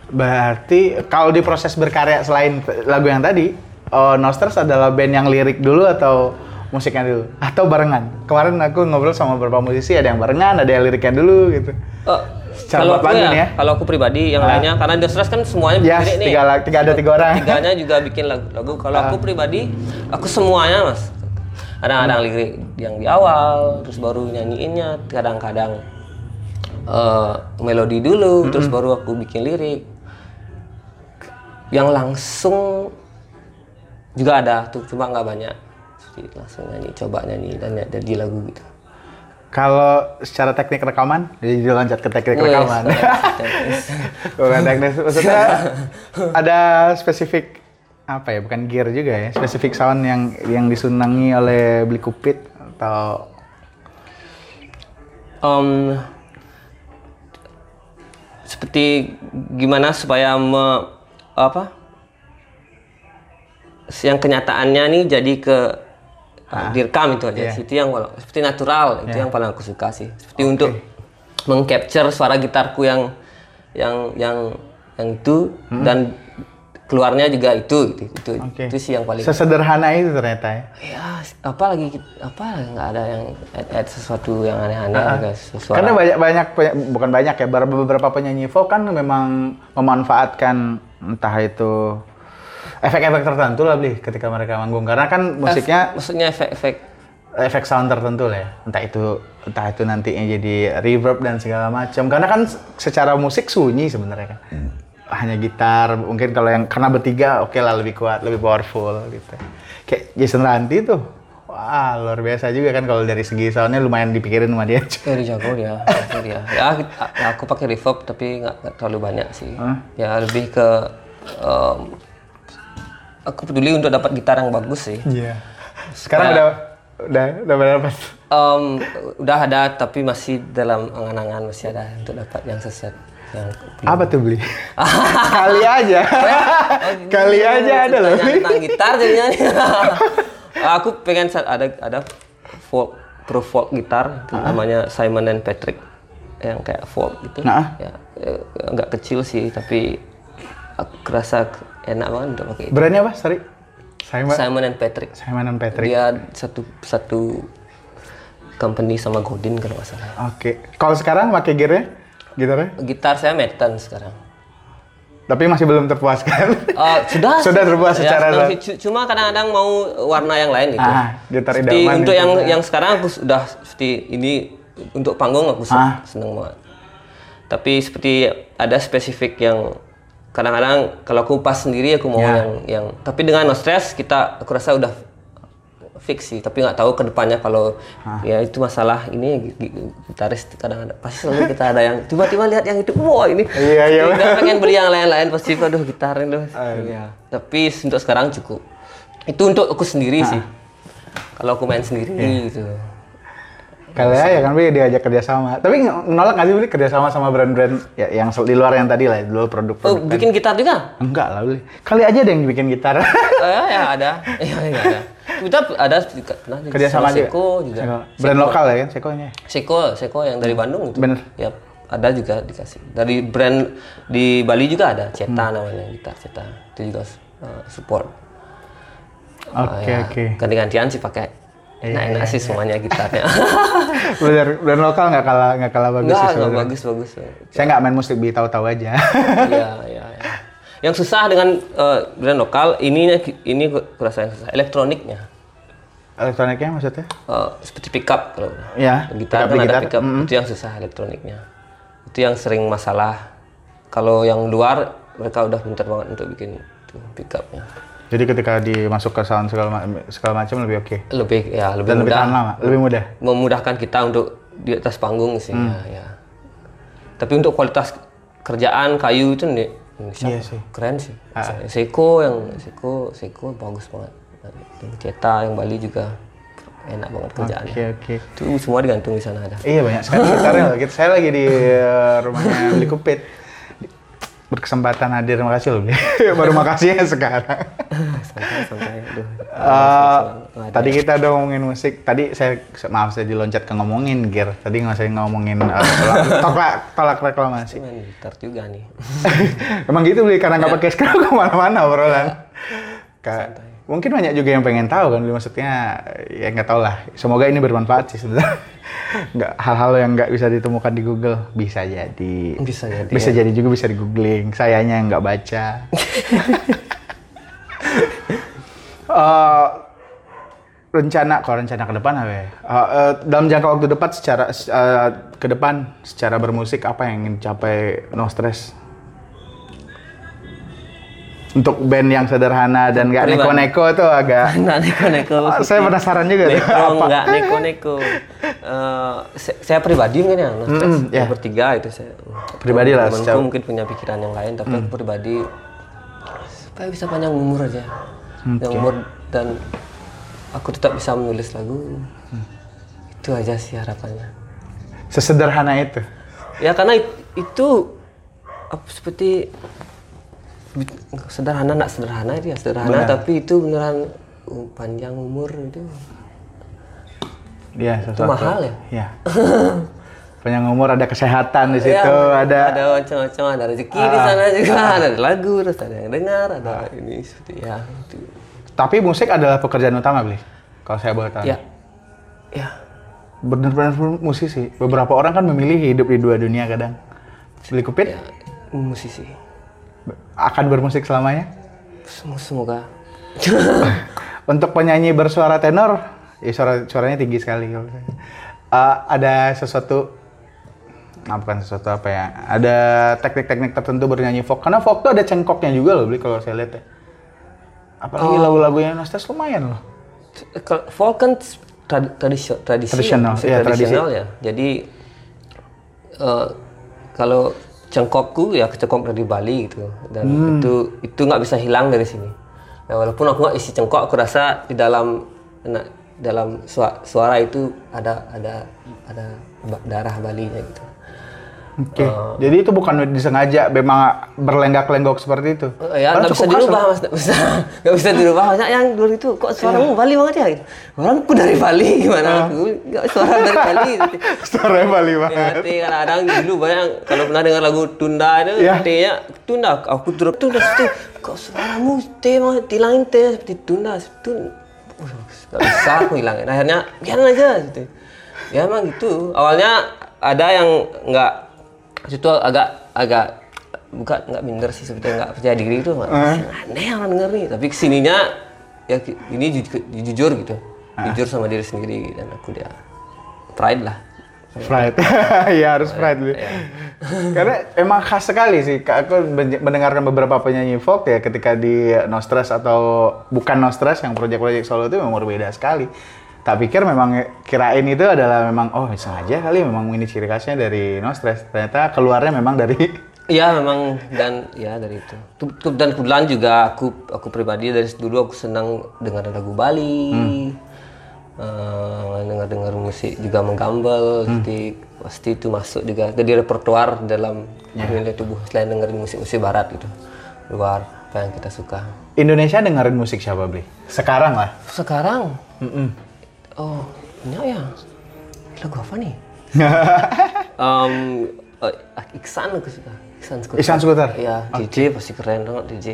Berarti kalau di proses berkarya selain lagu yang tadi, oh, Nosters adalah band yang lirik dulu atau musiknya dulu? Atau barengan? Kemarin aku ngobrol sama beberapa musisi, ada yang barengan, ada yang liriknya dulu gitu. Oh, Secara kalau aku ya, ya? kalau aku pribadi yang lainnya karena The Stress kan semuanya Ya, bikin lirik nih. tiga, tiga ada tiga orang. Tiganya juga bikin lagu. lagu. Kalau aku pribadi, aku semuanya mas. Kadang-kadang lirik yang di awal, terus baru nyanyiinnya. Kadang-kadang eh, melodi dulu, terus baru aku bikin lirik. Yang langsung juga ada tuh, cuma nggak banyak. Jadi langsung nyanyi, coba nyanyi dan jadi lagu gitu. Kalau secara teknik rekaman, jadi loncat ke teknik Wes, rekaman. Bukan (laughs) teknis, maksudnya (laughs) ada spesifik apa ya? Bukan gear juga ya, spesifik sound yang yang disunangi oleh Beli Kupit atau Em, seperti gimana supaya me- apa yang kenyataannya nih jadi ke direkam itu aja. Iya. itu yang seperti natural itu yang paling aku suka sih. Seperti untuk mengcapture suara gitarku yang yang yang yang itu dan keluarnya juga itu itu itu, Oke. itu sih yang paling sesederhana itu ternyata ya. ya apa lagi apa nggak ada yang add, add sesuatu yang aneh-aneh guys suara Karena banyak banyak bukan banyak ya, beberapa beberapa penyanyi folk kan memang memanfaatkan entah itu efek-efek tertentu lah beli ketika mereka manggung. Karena kan musiknya maksudnya efek-efek? Efek sound tertentu lah ya. Entah itu entah itu nantinya jadi reverb dan segala macam. Karena kan secara musik sunyi sebenarnya kan. Hanya gitar mungkin kalau yang karena bertiga oke lah lebih kuat lebih powerful gitu. Kayak Jason Ranti tuh wah luar biasa juga kan kalau dari segi soundnya lumayan dipikirin sama dia. Dia jago dia, (laughs) jago dia. Ya, ya, aku pakai reverb tapi nggak terlalu banyak sih. Ya lebih ke em, aku peduli untuk dapat gitar yang bagus sih. Iya. Sekarang udah udah udah berapa? Em, udah ada tapi masih dalam angan-angan masih ada untuk dapat yang sesuai yang (laughs) Apa tuh beli? (laughs) Kali aja. Kali aja ada loh. Tentang gitar jadinya. (laughs) aku pengen sa- ada ada folk pro folk gitar itu namanya Simon and Patrick yang kayak folk gitu. Nah. Ya, eh, agak kecil sih tapi aku kerasa enak banget untuk pakai itu. Brandnya apa? Sorry. Simon Simon and Patrick. Simon and Patrick. Dia satu satu company sama Godin kalau nggak salah. Oke. Kalau sekarang pakai gearnya? Gitarnya? Gitar saya Metten sekarang. Tapi masih belum terpuaskan. Oh, sudah. (laughs) Sudah terpuas Ya, secara senang. C- Cuma kadang-kadang mau warna yang lain gitu. Ah, gitar Seperti idaman untuk itu yang ya. yang sekarang aku sudah seperti ini untuk panggung aku Ah. seneng banget. Tapi seperti ada spesifik yang kadang-kadang kalau aku pas sendiri aku mau Ya. yang yang tapi dengan no stress kita aku rasa udah fix sih tapi nggak tahu ke depannya kalau Ah. ya itu masalah ini gi- gi- gitaris kadang-kadang pasti selalu kita ada yang tiba-tiba lihat yang itu wah ini Iya, iya. Nggak pengen beli yang lain-lain pasti aduh gitar itu Ah, Iya. tapi untuk sekarang cukup itu untuk aku sendiri Ah. sih kalau aku main sendiri Iya. gitu Kali ya kan Bi diajak kerjasama. Tapi nolak nggak sih Bli kerjasama sama brand-brand ya, yang di luar yang tadi lah, di luar oh produk-produk. bikin gitar juga Enggak lah Bli. Kali aja ada yang bikin gitar. Eh, (laughs) ya ada (laughs) ya, ya ada kita ada juga pernah juga kerjasama sama juga. Seko juga Seko. Brand lokal ya kan Sekonya. Seko Seko yang dari Bandung itu Bener. ya ada juga dikasih dari brand di Bali juga ada Ceta Hmm. namanya gitar Ceta itu juga uh, support Oke Ya, oke. ganti-gantian sih pakai Iya, enak-enak sih semuanya gitarnya (laughs) Bener, brand lokal nggak kalah nggak kalah bagus enggak sebenarnya. bagus bagus. Saya nggak main musik bi tahu-tahu aja. Iya, iya, iya. Yang susah dengan eh, brand lokal ininya ini gue rasa yang susah elektroniknya. Elektroniknya maksudnya? Eh, seperti pickup kalau Ya, gitar kan ada pickup itu yang susah elektroniknya. Itu yang sering masalah. Kalau yang luar mereka udah pintar banget untuk bikin itu, pickupnya. Jadi ketika dimasuk ke sound segala, ma- segala macam lebih oke. Lebih ya lebih Dan lebih mudah. tahan lama, lebih mudah. memudahkan kita untuk di atas panggung sih Hmm. ya, ya. Tapi untuk kualitas kerjaan kayu itu nih? Iya sih. keren sih. Seiko yang Seiko Seiko bagus banget. Ceta yang Bali juga enak banget kerjaannya. Oke oke. Itu semua digantung di sana ada. Iya banyak sekali loh. Kita- Saya lagi di eh, rumahnya Beli Kupit. Berkesempatan hadir, (laughs) makasih loh. Bli. Baru makasihnya sekarang. Santai santai. Aduh. Eh, tadi kita udah ngomongin musik. Tadi saya maaf saya diloncat ke ngomongin gear. Tadi nggak saya ngomongin eh, (laughs) tolak, tolak, reklamasi. gitar juga nih. (laughs) Emang gitu beli karena nggak pakai sekarang ke mana-mana obrolan. Ka- mungkin banyak juga yang pengen tahu kan, maksudnya ya nggak tahu lah. Semoga ini bermanfaat sih sebenarnya. (laughs) Nggak hal-hal yang nggak bisa ditemukan di Google bisa jadi. Bisa jadi, Bisa jadi juga bisa di googling. Sayanya nggak baca. (laughs) Eh, rencana kalau rencana ke depan apa ya? Eh, eh, dalam jangka waktu depan secara eh, ke depan secara bermusik apa yang ingin capai no stress untuk band yang sederhana dan Pribadi. neko-neko tuh agak (laughs) Nggak neko-neko. Oh, saya penasaran juga Neko apa? nggak neko-neko. Se- saya pribadi mungkin ya, nah, Mm-mm, ya. bertiga itu saya. Pribadi lah, secara- mungkin punya pikiran yang lain, tapi aku pribadi supaya bisa panjang umur aja. Panjang umur dan aku tetap bisa menulis lagu. Itu aja sih harapannya. sesederhana itu Ya karena it- itu apa, seperti sederhana nak sederhana ya sederhana tapi itu beneran uh, panjang umur itu. Ya itu mahal ya? Ya (laughs) panjang umur ada kesehatan di situ Ya, ada ada macam-macam ada rezeki di sana juga (laughs) ada lagu terus ada yang dengar ada ini seperti ya itu. Tapi musik adalah pekerjaan utama beli kalau saya boleh tahu. Ya ya benar-benar musisi. Beberapa orang kan memilih hidup di dua dunia kadang. Beli kupit ya musisi akan bermusik selamanya? Sem- semoga. (laughs) Untuk penyanyi bersuara tenor ya suara suaranya tinggi sekali. Eh, ada sesuatu nah, bukan sesuatu apa ya ada teknik-teknik tertentu bernyanyi folk. Karena folk tuh ada cengkoknya juga loh beli kalau saya lihat ya. Apalagi lagu-lagunya Nostes lumayan loh. Folk kan trad- tradisi, tradisi Tradisional, iya, tradisional ya. Jadi eh, kalau cengkokku ya cengkok dari Bali gitu dan Hmm. itu itu nggak bisa hilang dari sini. Nah, walaupun aku nggak isi cengkok, aku rasa di dalam na- dalam sua- suara itu ada ada ada darah Balinya gitu. Oke, jadi itu bukan disengaja, memang berlenggak-lenggok seperti itu. Eh, ya nggak bisa dirubah mas nggak bisa nggak bisa dirubah mas yang dulu itu kok suaramu Bali banget ya gitu. orang aku dari Bali gimana aku nggak suara dari Bali gitu. (laughs) Suaranya Bali Ya, banget. hati kadang-kadang dulu banyak kalau pernah dengar lagu Tunda itu Ya. T-nya Tunda aku turut Tunda seperti kok suaramu T mah tilangin T seperti Tunda Tunda. Gak bisa aku hilangin akhirnya biarin aja gitu. ya emang gitu awalnya ada yang nggak situ agak agak bukan nggak minder sih sebetulnya nggak percaya diri itu aneh orang denger nih tapi ke sininya ya ini ju- jujur gitu jujur sama diri sendiri dan aku dia pride lah Pride. (laughs) Iya harus pride. Li. (laughs) Karena emang khas sekali sih. Aku mendengarkan beberapa penyanyi folk ya ketika di No Stress atau bukan No Stress yang project-project solo itu memang berbeda sekali. Tak pikir memang kirain itu adalah memang oh sengaja kali memang ini ciri khasnya dari No Stress. Ternyata keluarnya memang dari (laughs) Iya memang dan ya dari itu. Dan kebetulan juga aku aku pribadi dari dulu aku senang dengar lagu Bali, Eh, dengar dengar musik juga menggambel, jadi pasti itu masuk juga jadi repertoar dalam nilai tubuh selain dengerin musik-musik barat gitu luar apa yang kita suka. Indonesia dengerin musik siapa beli? Sekarang lah. Sekarang, oh banyak ya lagu apa nih? (laughs) um, eh, Iksan aku suka. Iksan Skuter. Iksan Skuter? Iya, DJ pasti keren banget DJ.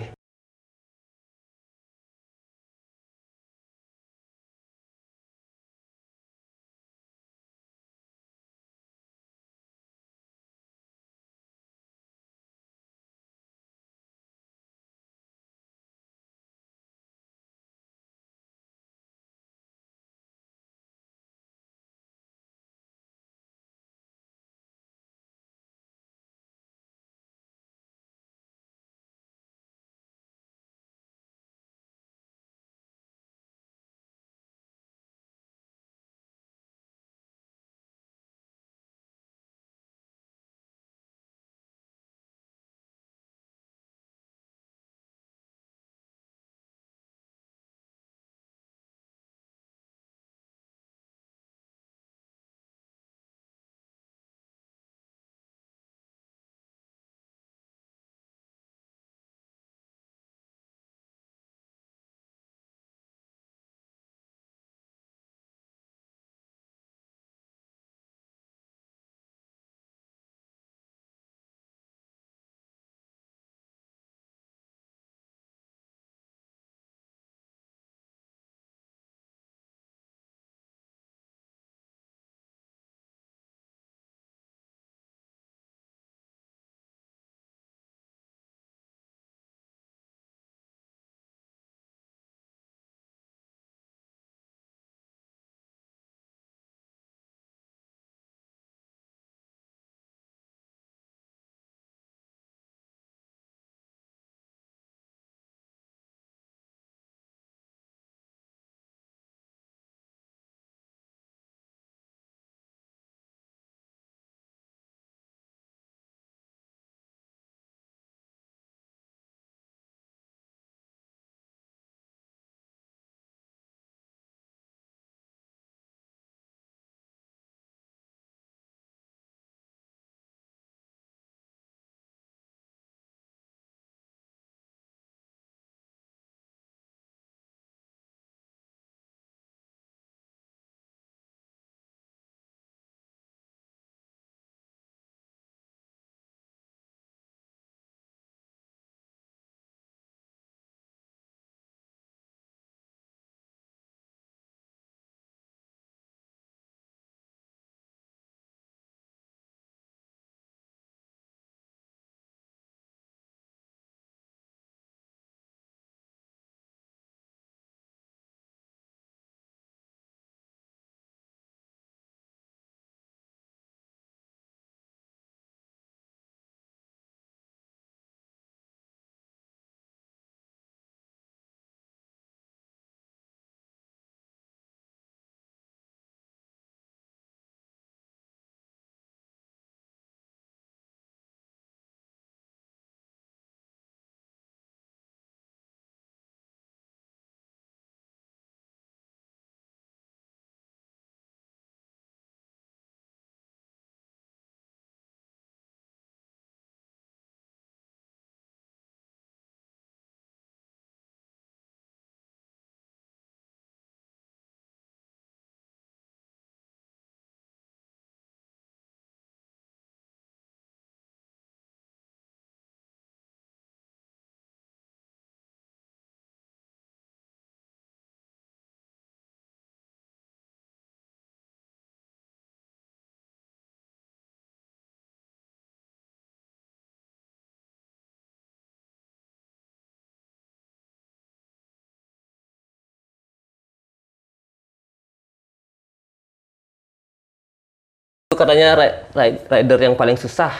Katanya ri- ri- rider yang paling susah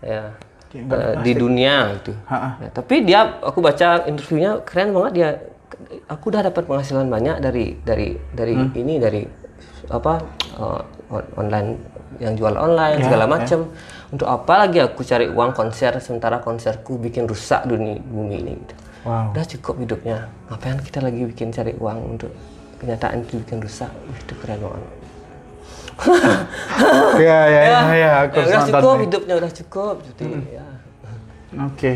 ya eh, di dunia gitu. Ha-ha. Ya, tapi dia aku baca interviewnya keren banget dia. Aku udah dapat penghasilan banyak dari dari dari Hmm. ini dari apa on- online yang jual online Ya, segala macam. Untuk apa lagi aku cari uang konser sementara konserku bikin rusak dunia bumi ini gitu. Wow. Udah cukup hidupnya. Ngapain kita lagi bikin cari uang untuk kenyataan itu bikin rusak? Itu keren banget. Iya, (laughs) iya, iya, ya, aku Ya, udah cukup nih. hidupnya udah cukup jadi ya. Oke.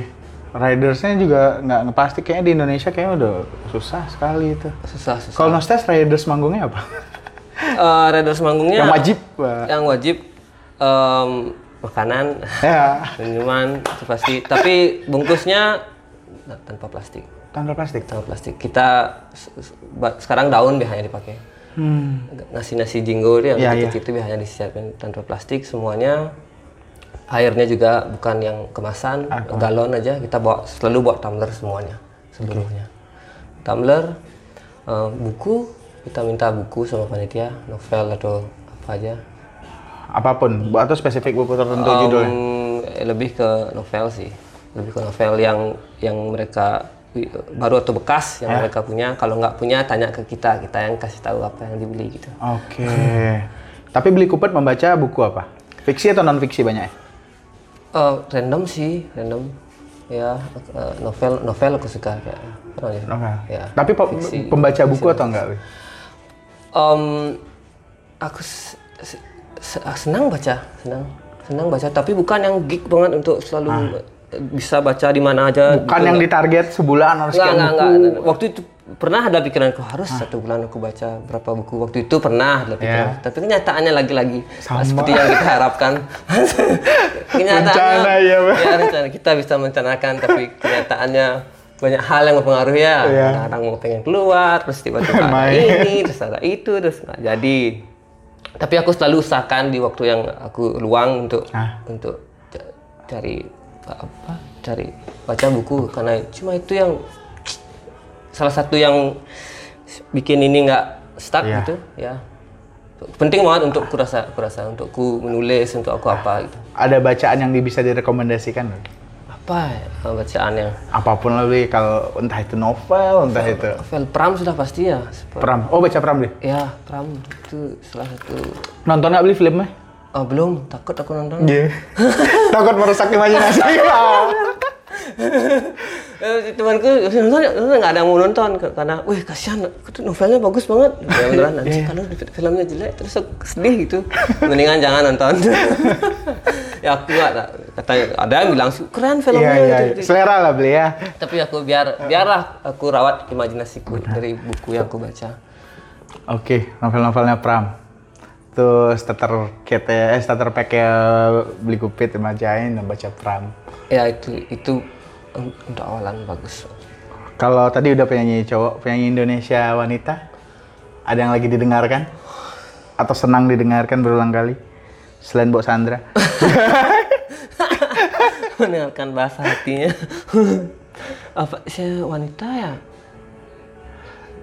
Ridersnya juga nggak ngepasti kayaknya di Indonesia kayaknya udah susah sekali itu. susah susah. Kalau Nostes Riders manggungnya apa? Eh, Raiders manggungnya Yang wajib, Pak. yang wajib em, makanan ya, (laughs) minuman itu pasti tapi bungkusnya tanpa plastik tanpa plastik. tanpa plastik kita sekarang daun biasanya dipakai Hmm. nasi nasi jinggo itu yang Iya, kecil itu biasanya disiapin tanpa plastik semuanya. Airnya juga bukan yang kemasan galon aja. Kita bawa selalu bawa tumbler semuanya seluruhnya. Tumbler eh, buku kita minta buku sama panitia novel atau apa aja. Apa pun, atau spesifik buku tertentu Um, judulnya. eh, lebih ke novel sih. Lebih ke novel yang yang mereka baru atau bekas yang mereka punya kalau nggak punya tanya ke kita kita yang kasih tahu apa yang dibeli gitu Oke. Tapi beli kupet membaca buku apa? Fiksi atau non fiksi banyak? ya? Eh, random sih random ya eh, novel novel aku suka kayak? Novel. ya Tapi pe- fiksi. pembaca buku atau enggak? Em, aku senang baca senang senang baca tapi bukan yang geek banget untuk selalu eh, bisa baca di mana aja Bukan yang ditarget sebulan harus Enggak, sekian enggak, buku. enggak. Waktu itu pernah ada pikiranku harus satu bulan aku baca berapa buku. Waktu itu pernah ada pikiran. Tapi kenyataannya lagi-lagi seperti yang kita harapkan. (laughs) kenyataannya Rencana, ya, ya, rencana. Kita bisa merencanakan tapi kenyataannya banyak hal yang mempengaruhi ya. Iya. Kadang mau pengen keluar, terus tiba-tiba ada ini, terus ada itu, terus nggak jadi. Tapi aku selalu usahakan di waktu yang aku luang untuk Ah. untuk ca- cari apa cari baca buku karena cuma itu yang salah satu yang bikin ini nggak stuck Iya. gitu ya penting banget untuk kurasa kurasa untuk ku menulis untuk aku apa gitu Ada bacaan yang bisa direkomendasikan? Apa ya, bacaan yang Apa pun Wi. kalau entah itu novel, entah itu novel Pram sudah pasti ya Pram. Oh, baca Pram deh. ya Pram itu salah satu Nonton nggak beli filmnya? Oh, belum takut aku nonton Iya. (laughs) Takut merusak imajinasi. (laughs) Eh, temanku nonton nonton nggak ada yang mau nonton karena, wih kasihan, novelnya bagus banget. Ya beneran nanti kalau di- filmnya jelek terus sedih gitu. Mendingan jangan nonton. (laughs) ya aku nggak kata ada yang bilang "Sih, keren filmnya. Iya, iya. gitu, gitu. Selera lah beli ya. Tapi aku biar biarlah aku rawat imajinasiku dari buku yang aku baca. Oke, novel-novelnya Pram. Tuh starter kit eh starter pack ya beli kupit bacain baca Pram. Ya itu itu un- untuk awalan bagus. Kalau tadi udah penyanyi cowok, penyanyi Indonesia wanita, ada yang lagi didengarkan? Atau senang didengarkan berulang kali? Selain Mbok Sandra. (laughs) Mendengarkan bahasa hatinya. (laughs) Apa saya wanita ya?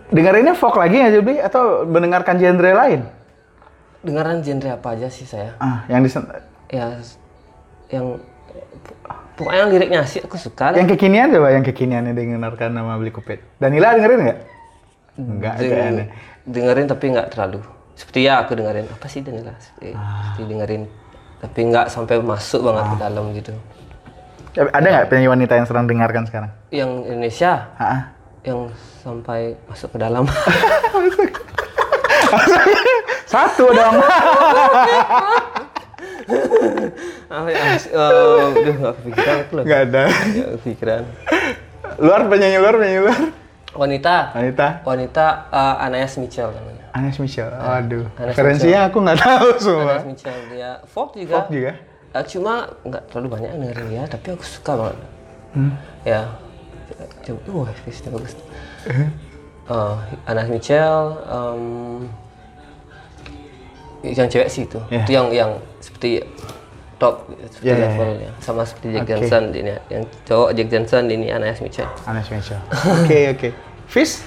Dengerinnya folk lagi nggak Jubli? Atau mendengarkan genre lain? Dengaran genre apa aja sih saya? Ah, yang di ya yang pokoknya yang liriknya sih aku suka yang kekinian coba yang kekinian yang didengarkan nama beli kupit. Danila dengerin nggak? Enggak, Deng- dengerin tapi nggak terlalu. Seperti ya aku dengerin. Apa sih Danila? Seperti, seperti dengerin tapi nggak sampai masuk banget ke dalam gitu. Ada nggak penyanyi wanita yang sedang dengarkan sekarang? yang Indonesia? Ah, yang sampai masuk ke dalam (laughs) (laughs) (laughs) satu dong. ah, (laughs) ya, eh, aduh nggak kepikiran aku loh Nggak ada. nggak kepikiran Luar penyanyi luar penyanyi luar. wanita Wanita. wanita eh, Anais Mitchell namanya Anes Michelle. Waduh. Anes Referensinya aku nggak tahu semua. Anais Mitchell dia folk juga Folk juga. Eh, cuma nggak terlalu banyak dengerin dia tapi aku suka banget Hmm. ya coba wah bagus uh, Anna Mitchell um, yang cewek sih itu Yeah. itu yang yang seperti top seperti Yeah, yeah, levelnya sama seperti Jack Oke. Johnson ini yang cowok Jack Johnson ini Anna Mitchell Anes Michelle. (laughs) Oke oke. Fish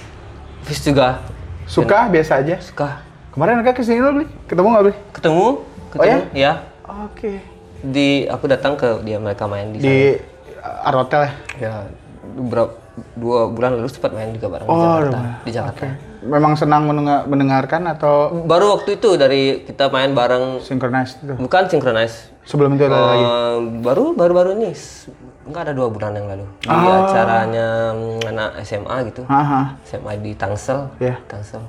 Fis juga suka biasa aja. suka Kemarin kakak ke sini lo beli, ketemu nggak beli? ketemu Oh ya? Ya. Oke. Di aku datang ke dia mereka main di, sana. Di Art Hotel ya? Ya, beberapa dua bulan lalu sempat main juga bareng di Oh, Jakarta. udah. Di Jakarta. Memang senang mendengar- mendengarkan atau Baru waktu itu dari kita main bareng synchronize itu? bukan synchronize. Sebelum itu ada lagi? Eh, baru baru baru ini enggak ada dua bulan yang lalu di Ah. acaranya mm, anak SMA gitu Haha. SMA di Tangsel Iya. Tangsel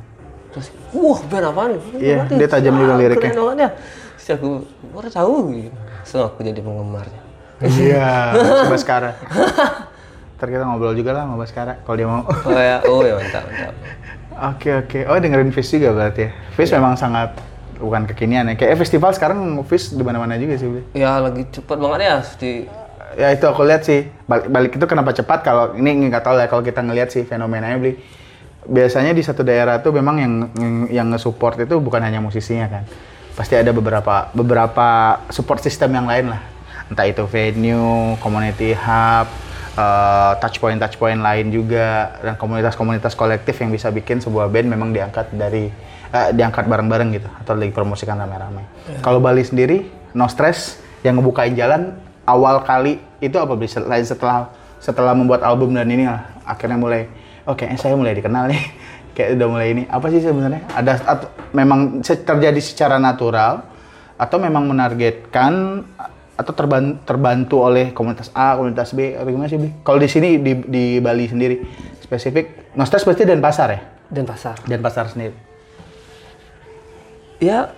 terus wah band apaan nih? Iya, dia tajam juga ah, liriknya. keren banget ya terus aku baru tahu gitu so aku jadi penggemarnya Iya, si Baskara. (laughs) Ntar kita ngobrol juga lah sama Baskara kalau dia mau. oh ya oh ya mantap mantap Oke oke. Oh dengerin Fish juga berarti ya. Fish memang sangat bukan kekinian ya. Kayak festival sekarang Fish di mana-mana juga sih. Ya lagi cepet banget ya di Ya itu aku lihat sih. Balik, balik itu kenapa cepat kalau ini nggak tahu lah kalau kita ngelihat sih fenomenanya beli. Biasanya di satu daerah tuh memang yang yang, yang nge-support itu bukan hanya musisinya kan. Pasti ada beberapa beberapa support system yang lain lah. Entah itu venue, community hub, eh, touch point touch point lain juga. Dan komunitas-komunitas kolektif yang bisa bikin sebuah band memang diangkat dari eh, diangkat bareng-bareng gitu. Atau lagi promosikan rame-rame. Kalau Bali sendiri no stress. Yang ngebukain jalan awal kali itu apa Bli? selain setelah setelah membuat album dan ini lah. Akhirnya mulai oke saya mulai dikenal nih. (laughs) Kayak udah mulai ini. Apa sih sebenarnya? Ada atau memang terjadi secara natural atau memang menargetkan atau terban- terbantu oleh komunitas A, komunitas B, atau gimana sih, Bli? Kalau di sini di, di Bali sendiri spesifik, Nostres berarti dan pasar ya? dan pasar Dan pasar sendiri. ya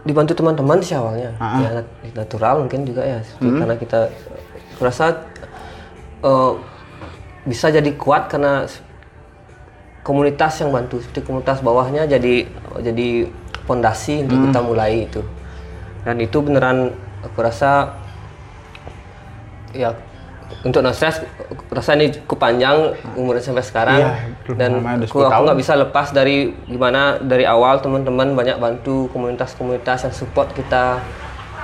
dibantu teman-teman sih awalnya Ah, ya nat- natural mungkin juga ya seperti karena kita kurasa eh, bisa jadi kuat karena komunitas yang bantu seperti komunitas bawahnya jadi jadi pondasi untuk kita mulai itu dan itu beneran aku rasa ya untuk Nostres aku rasa ini cukup panjang umurnya sampai sekarang Iya, dan aku 10 aku nggak bisa lepas dari gimana dari awal teman-teman banyak bantu komunitas-komunitas yang support kita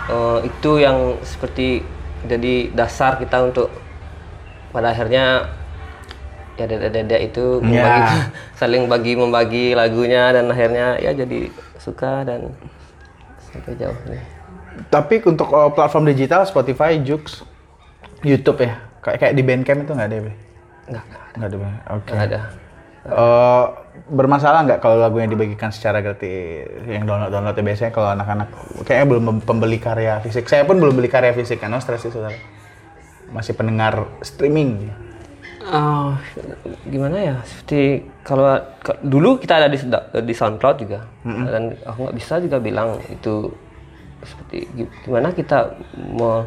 Eh, itu yang seperti jadi dasar kita untuk pada akhirnya ya dedek-dedek itu Iya. membagi, (laughs) saling bagi membagi lagunya dan akhirnya ya jadi suka dan sampai jauh nih. Tapi untuk uh, platform digital, Spotify, Joox, YouTube ya, kayak kayak di Bandcamp itu nggak ada ya? Nggak, nggak ada. Oke. Nggak ada. Eh, bermasalah nggak kalau lagunya dibagikan secara gratis yang download download biasanya kalau anak-anak kayaknya belum pembeli karya fisik saya pun belum beli karya fisik kan no stress sih saudara masih pendengar streaming Oh, gimana ya? Seperti kalau dulu kita ada di di SoundCloud juga, dan aku nggak bisa juga bilang itu seperti gi- gimana kita me-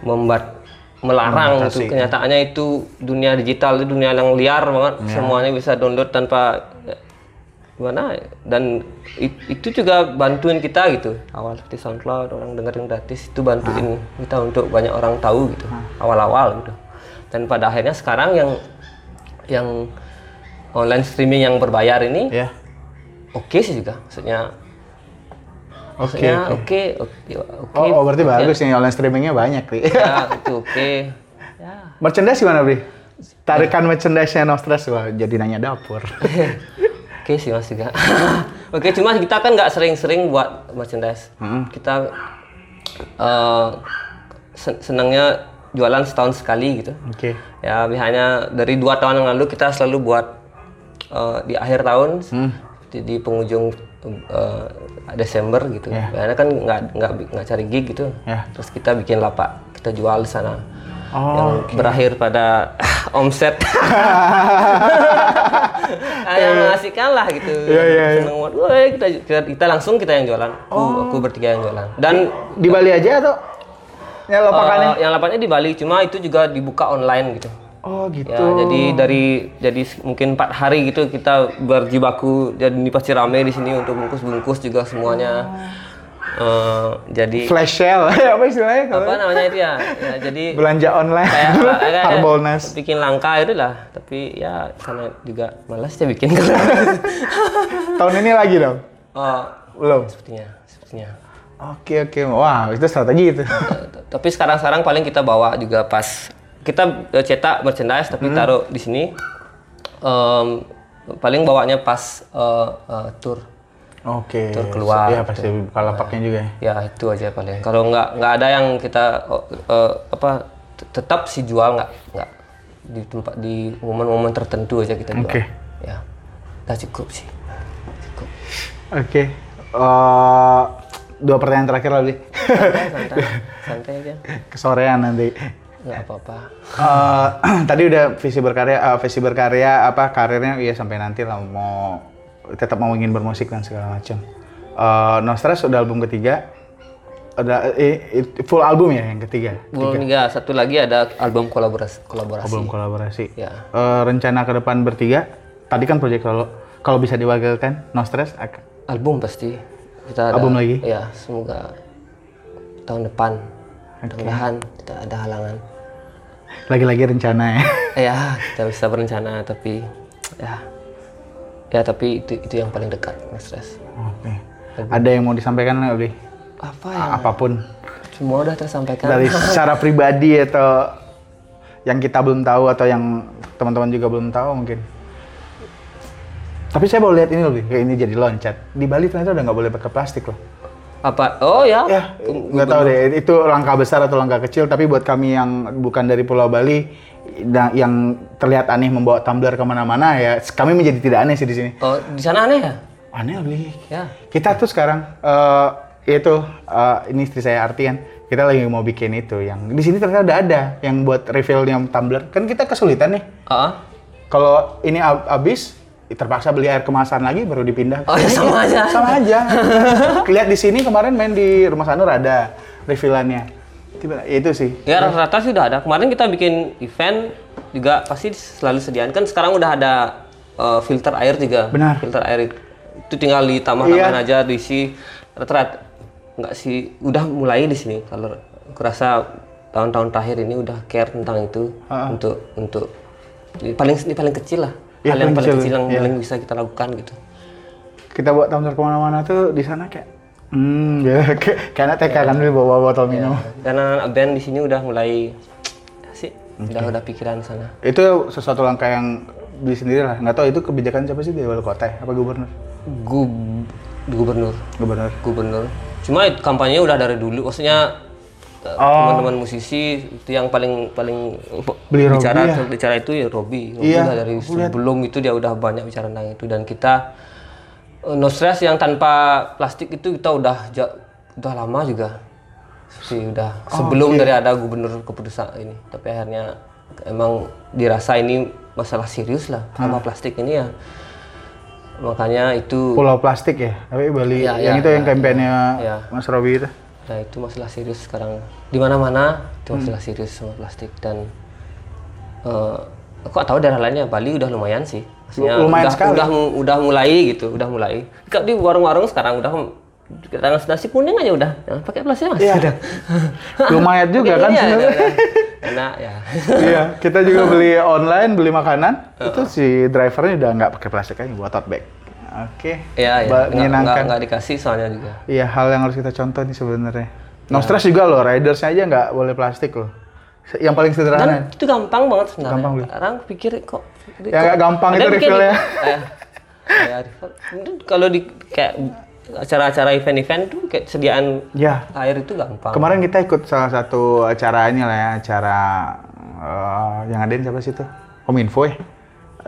membuat melarang itu. kenyataannya itu dunia digital itu dunia yang liar banget. Semuanya bisa download tanpa ya, gimana? Dan it- itu juga bantuin kita gitu. Awal seperti SoundCloud orang dengerin gratis itu bantuin kita untuk banyak orang tahu gitu. Awal-awal gitu. Dan pada akhirnya sekarang yang yang online streaming yang berbayar ini ya. oke sih juga. Maksudnya oke oke. oke oh, oh, berarti bagus nih online streamingnya banyak nih ya (laughs) itu oke ya merchandise gimana Bri? tarikan merchandise-nya no stress wah jadi nanya dapur (laughs) Oke sih mas juga. (laughs) Oke cuma kita kan nggak sering-sering buat merchandise. Kita eh, sen- senangnya jualan setahun sekali gitu. oke Ya biasanya dari dua tahun yang lalu kita selalu buat eh, di akhir tahun di, di penghujung eh, Desember gitu. Ya. Biasanya kan nggak nggak nggak cari gig gitu. Ya. Terus kita bikin lapak kita jual di sana. Oh, yang berakhir pada (laughs) omset (laughs) yang mengasihkan lah gitu. Iya, iya, iya. Seneng banget. Woi, kita, kita kita langsung kita yang jualan. Aku, Oh. aku bertiga yang jualan. Dan di Bali aja atau ya lopakannya eh, yang lapaknya di Bali, cuma itu juga dibuka online gitu. Oh gitu. Ya, jadi dari jadi mungkin empat hari gitu kita berjibaku jadi ini pasti rame di sini untuk bungkus-bungkus juga semuanya. Eh, jadi flash sale. (laughs) Apa istilahnya? Kalau apa namanya itu ya? Ya jadi belanja online. kayak (laughs) kayak Harbolnas. bikin langka itu lah. Tapi ya karena juga malas ya bikin. (laughs) Tahun ini lagi dong? Oh, belum? Sepertinya, sepertinya. oke oke. Wah itu strategi itu. Tapi sekarang-sekarang paling kita bawa juga pas kita eh, cetak merchandise tapi taruh di sini. Em, paling bawanya pas eh, eh, tour. Oke. Tur keluar, Iya pasti buka lapaknya juga ya. ya itu aja paling kalau nggak nggak ada yang kita eh, apa tetap si jual nggak nggak di tempat di momen-momen tertentu aja kita jual Oke. ya udah cukup sih cukup Oke. Eh, dua pertanyaan terakhir lah, Bli. santai santai santai aja Kesorean nanti. Nggak apa-apa. Eh, (clears throat) tadi udah visi berkarya, eh, visi berkarya apa karirnya ya sampai nanti lah mau tetap mau ingin bermusik dan segala macam. Eh, no Stress udah album ketiga, ada eh, full album ya yang ketiga. belum tiga. satu lagi ada album kolaborasi kolaborasi. Album kolaborasi. ya. Eh, rencana ke depan bertiga, tadi kan proyek kalau kalau bisa diwakilkan, No Stress album pasti. Kita ada, Album lagi? ya semoga tahun depan mudah-mudahan tidak ada halangan lagi-lagi rencana ya. ya kita bisa berencana tapi ya ya tapi itu itu yang paling dekat Mas Stres Oke. Ada yang mau disampaikan nggak, Bli? apa ya Apa pun semua udah tersampaikan dari (laughs) secara pribadi atau yang kita belum tahu atau yang teman-teman juga belum tahu mungkin. Tapi saya baru lihat ini lebih kayak ini jadi loncat. Di Bali ternyata udah nggak boleh pakai plastik loh. Apa oh ya, Ya, nggak tahu deh. Itu langkah besar atau langkah kecil. Tapi buat kami yang bukan dari Pulau Bali, yang terlihat aneh membawa tumbler ke mana-mana ya, kami menjadi tidak aneh sih di sini. oh di sana aneh ya Aneh lebih. ya Kita tuh sekarang eh itu eh, ini istri saya Artian. Kita lagi mau bikin itu yang di sini ternyata udah ada yang buat refillnya tumbler. Kan kita kesulitan nih. ah Kalau ini ab- habis terpaksa beli air kemasan lagi baru dipindah. Oh, ya sama aja. Sama aja. (laughs) Lihat di sini kemarin main di Rumah Sanur ada refillannya. Tiba ya itu sih. ya rata-rata sih udah ada kemarin kita bikin event juga pasti selalu sediaan kan sekarang udah ada eh, filter air juga Benar. filter air itu tinggal ditambah-tambahin Iya. aja diisi rata-rata nggak sih udah mulai di sini kalau kerasa tahun-tahun terakhir ini udah care tentang itu untuk untuk ini paling ini paling kecil lah Iya, hal yang paling kecil, yang iya. paling bisa kita lakukan gitu Kita bawa tumbler ke mana-mana tuh di sana kayak hmm ya (laughs) kayak karena TK kan dulu bawa botol minum. dan anak-anak band di sini udah mulai sih udah udah pikiran sana Itu sesuatu langkah yang di sendiri lah. Nggak tahu itu kebijakan siapa sih di wali kota ya? apa gubernur? Gub gubernur Gubernur. gubernur cuma kampanye udah dari dulu maksudnya Oh. teman-teman musisi itu yang paling paling Beli Robby bicara ya? bicara itu ya Robi. Iya, udah dari sebelum itu dia udah banyak bicara tentang itu. Dan kita eh, no stress yang tanpa plastik itu kita udah udah lama juga. Sih udah Oh, sebelum dari ada gubernur keputusan ini. Tapi akhirnya emang dirasa ini masalah serius lah sama plastik ini ya. Makanya itu Pulau plastik ya, tapi Bali Iya, yang iya, itu yang iya, kampanye iya. Mas Robi itu. Nah itu masalah serius sekarang di mana-mana itu masalah serius sama plastik dan eh kok tahu daerah lainnya Bali udah lumayan sih. Maksudnya Lumayan udah, sekali. udah udah mulai gitu, udah mulai. Kalau di warung-warung sekarang udah kita nasi kuning aja udah, jangan pakai plastik mas. Iya. Udah. (laughs) Lumayan juga kan Iya, sebenarnya. udah, udah. Enak ya. (laughs) iya, kita juga (laughs) beli online, beli makanan, itu si drivernya udah nggak pakai plastik aja buat tote bag. Oke. Iya, iya. Nggak, menyenangkan. nggak dikasih soalnya juga. Iya, hal yang harus kita contoh nih sebenarnya. No Nah. stress juga loh, ridersnya aja nggak boleh plastik loh. Yang paling sederhana. Dan itu gampang banget sebenarnya. Gampang, Bli. Orang pikir kok Ya, nggak gampang ada itu refill-nya. eh, kayak refill. Itu kalau di kayak acara-acara event-event tuh kayak sediaan Ya, air itu gampang. kemarin kita ikut salah satu acara ini lah ya, acara eh, yang ngadain siapa sih itu? Kominfo ya.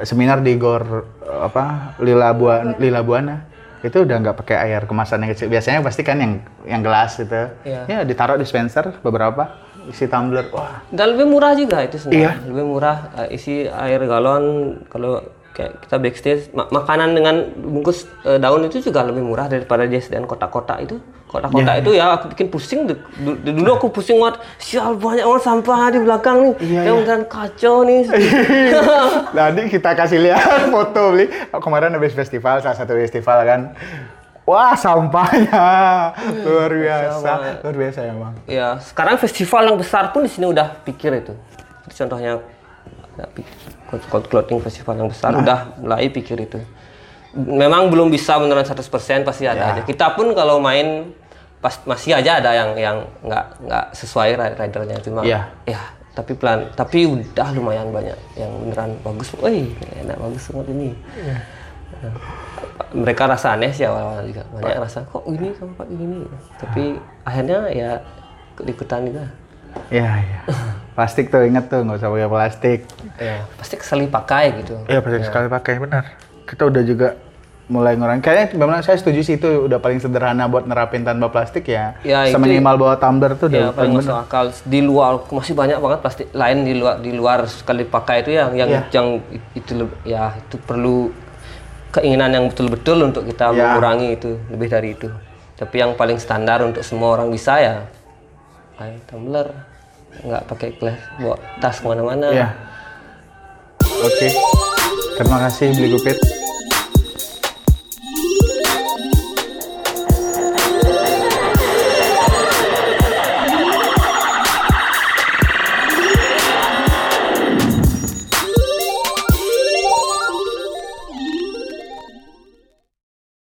Seminar di Gor apa Lila Buana, Lila Buana. Itu udah nggak pakai air kemasan yang kecil. Biasanya pasti kan yang yang gelas itu. Iya. Ya ditaruh dispenser beberapa isi tumbler. Wah, Dan lebih murah juga itu sebenarnya. Iya. Lebih murah eh, isi air galon kalau kayak kita backstage ma- makanan dengan bungkus eh, daun itu juga lebih murah daripada dia sediaan kotak-kotak itu. Kotak-kotak Iya, itu ya aku bikin pusing. Du- du- Dulu aku pusing banget. Sial banyak banget sampah di belakang nih. Iya, yang beneran kacau nih. (laughs) Tadi kita kasih lihat (laughs) foto beli kemarin habis festival salah satu festival kan. Wah sampahnya luar biasa, luar biasa ya bang. Ya, sekarang festival yang besar pun di sini udah pikir itu. Contohnya cloth- clothing festival yang besar udah mulai pikir itu. Memang belum bisa beneran 100% pasti ada aja. Kita pun kalau main pas masih aja ada yang yang nggak nggak sesuai ri- ridernya cuma Iya. ya tapi pelan tapi udah lumayan banyak yang beneran bagus. Wih, enak bagus banget ini. mereka rasa aneh sih awal-awal juga banyak rasa kok gini kamu pakai gini tapi akhirnya ya ikutan juga Iya, iya. Plastik tuh inget tuh, nggak usah pakai plastik. ya pasti sekali pakai gitu Iya, plastik sekali pakai, benar. Kita udah juga mulai ngurangin. Kayaknya memang saya setuju sih itu udah paling sederhana buat nerapin tanpa plastik ya. Ya, Seminimal bawa tumbler tuh ya udah paling masuk akal di luar masih banyak banget plastik lain di luar di luar sekali pakai itu yang yang Iya. yang itu ya itu perlu keinginan yang betul-betul untuk kita Ya. mengurangi itu lebih dari itu tapi yang paling standar untuk semua orang bisa ya kayak tumbler nggak pakai gelas bawa tas ke mana-mana Iya. Oke. Terima kasih beli kupit.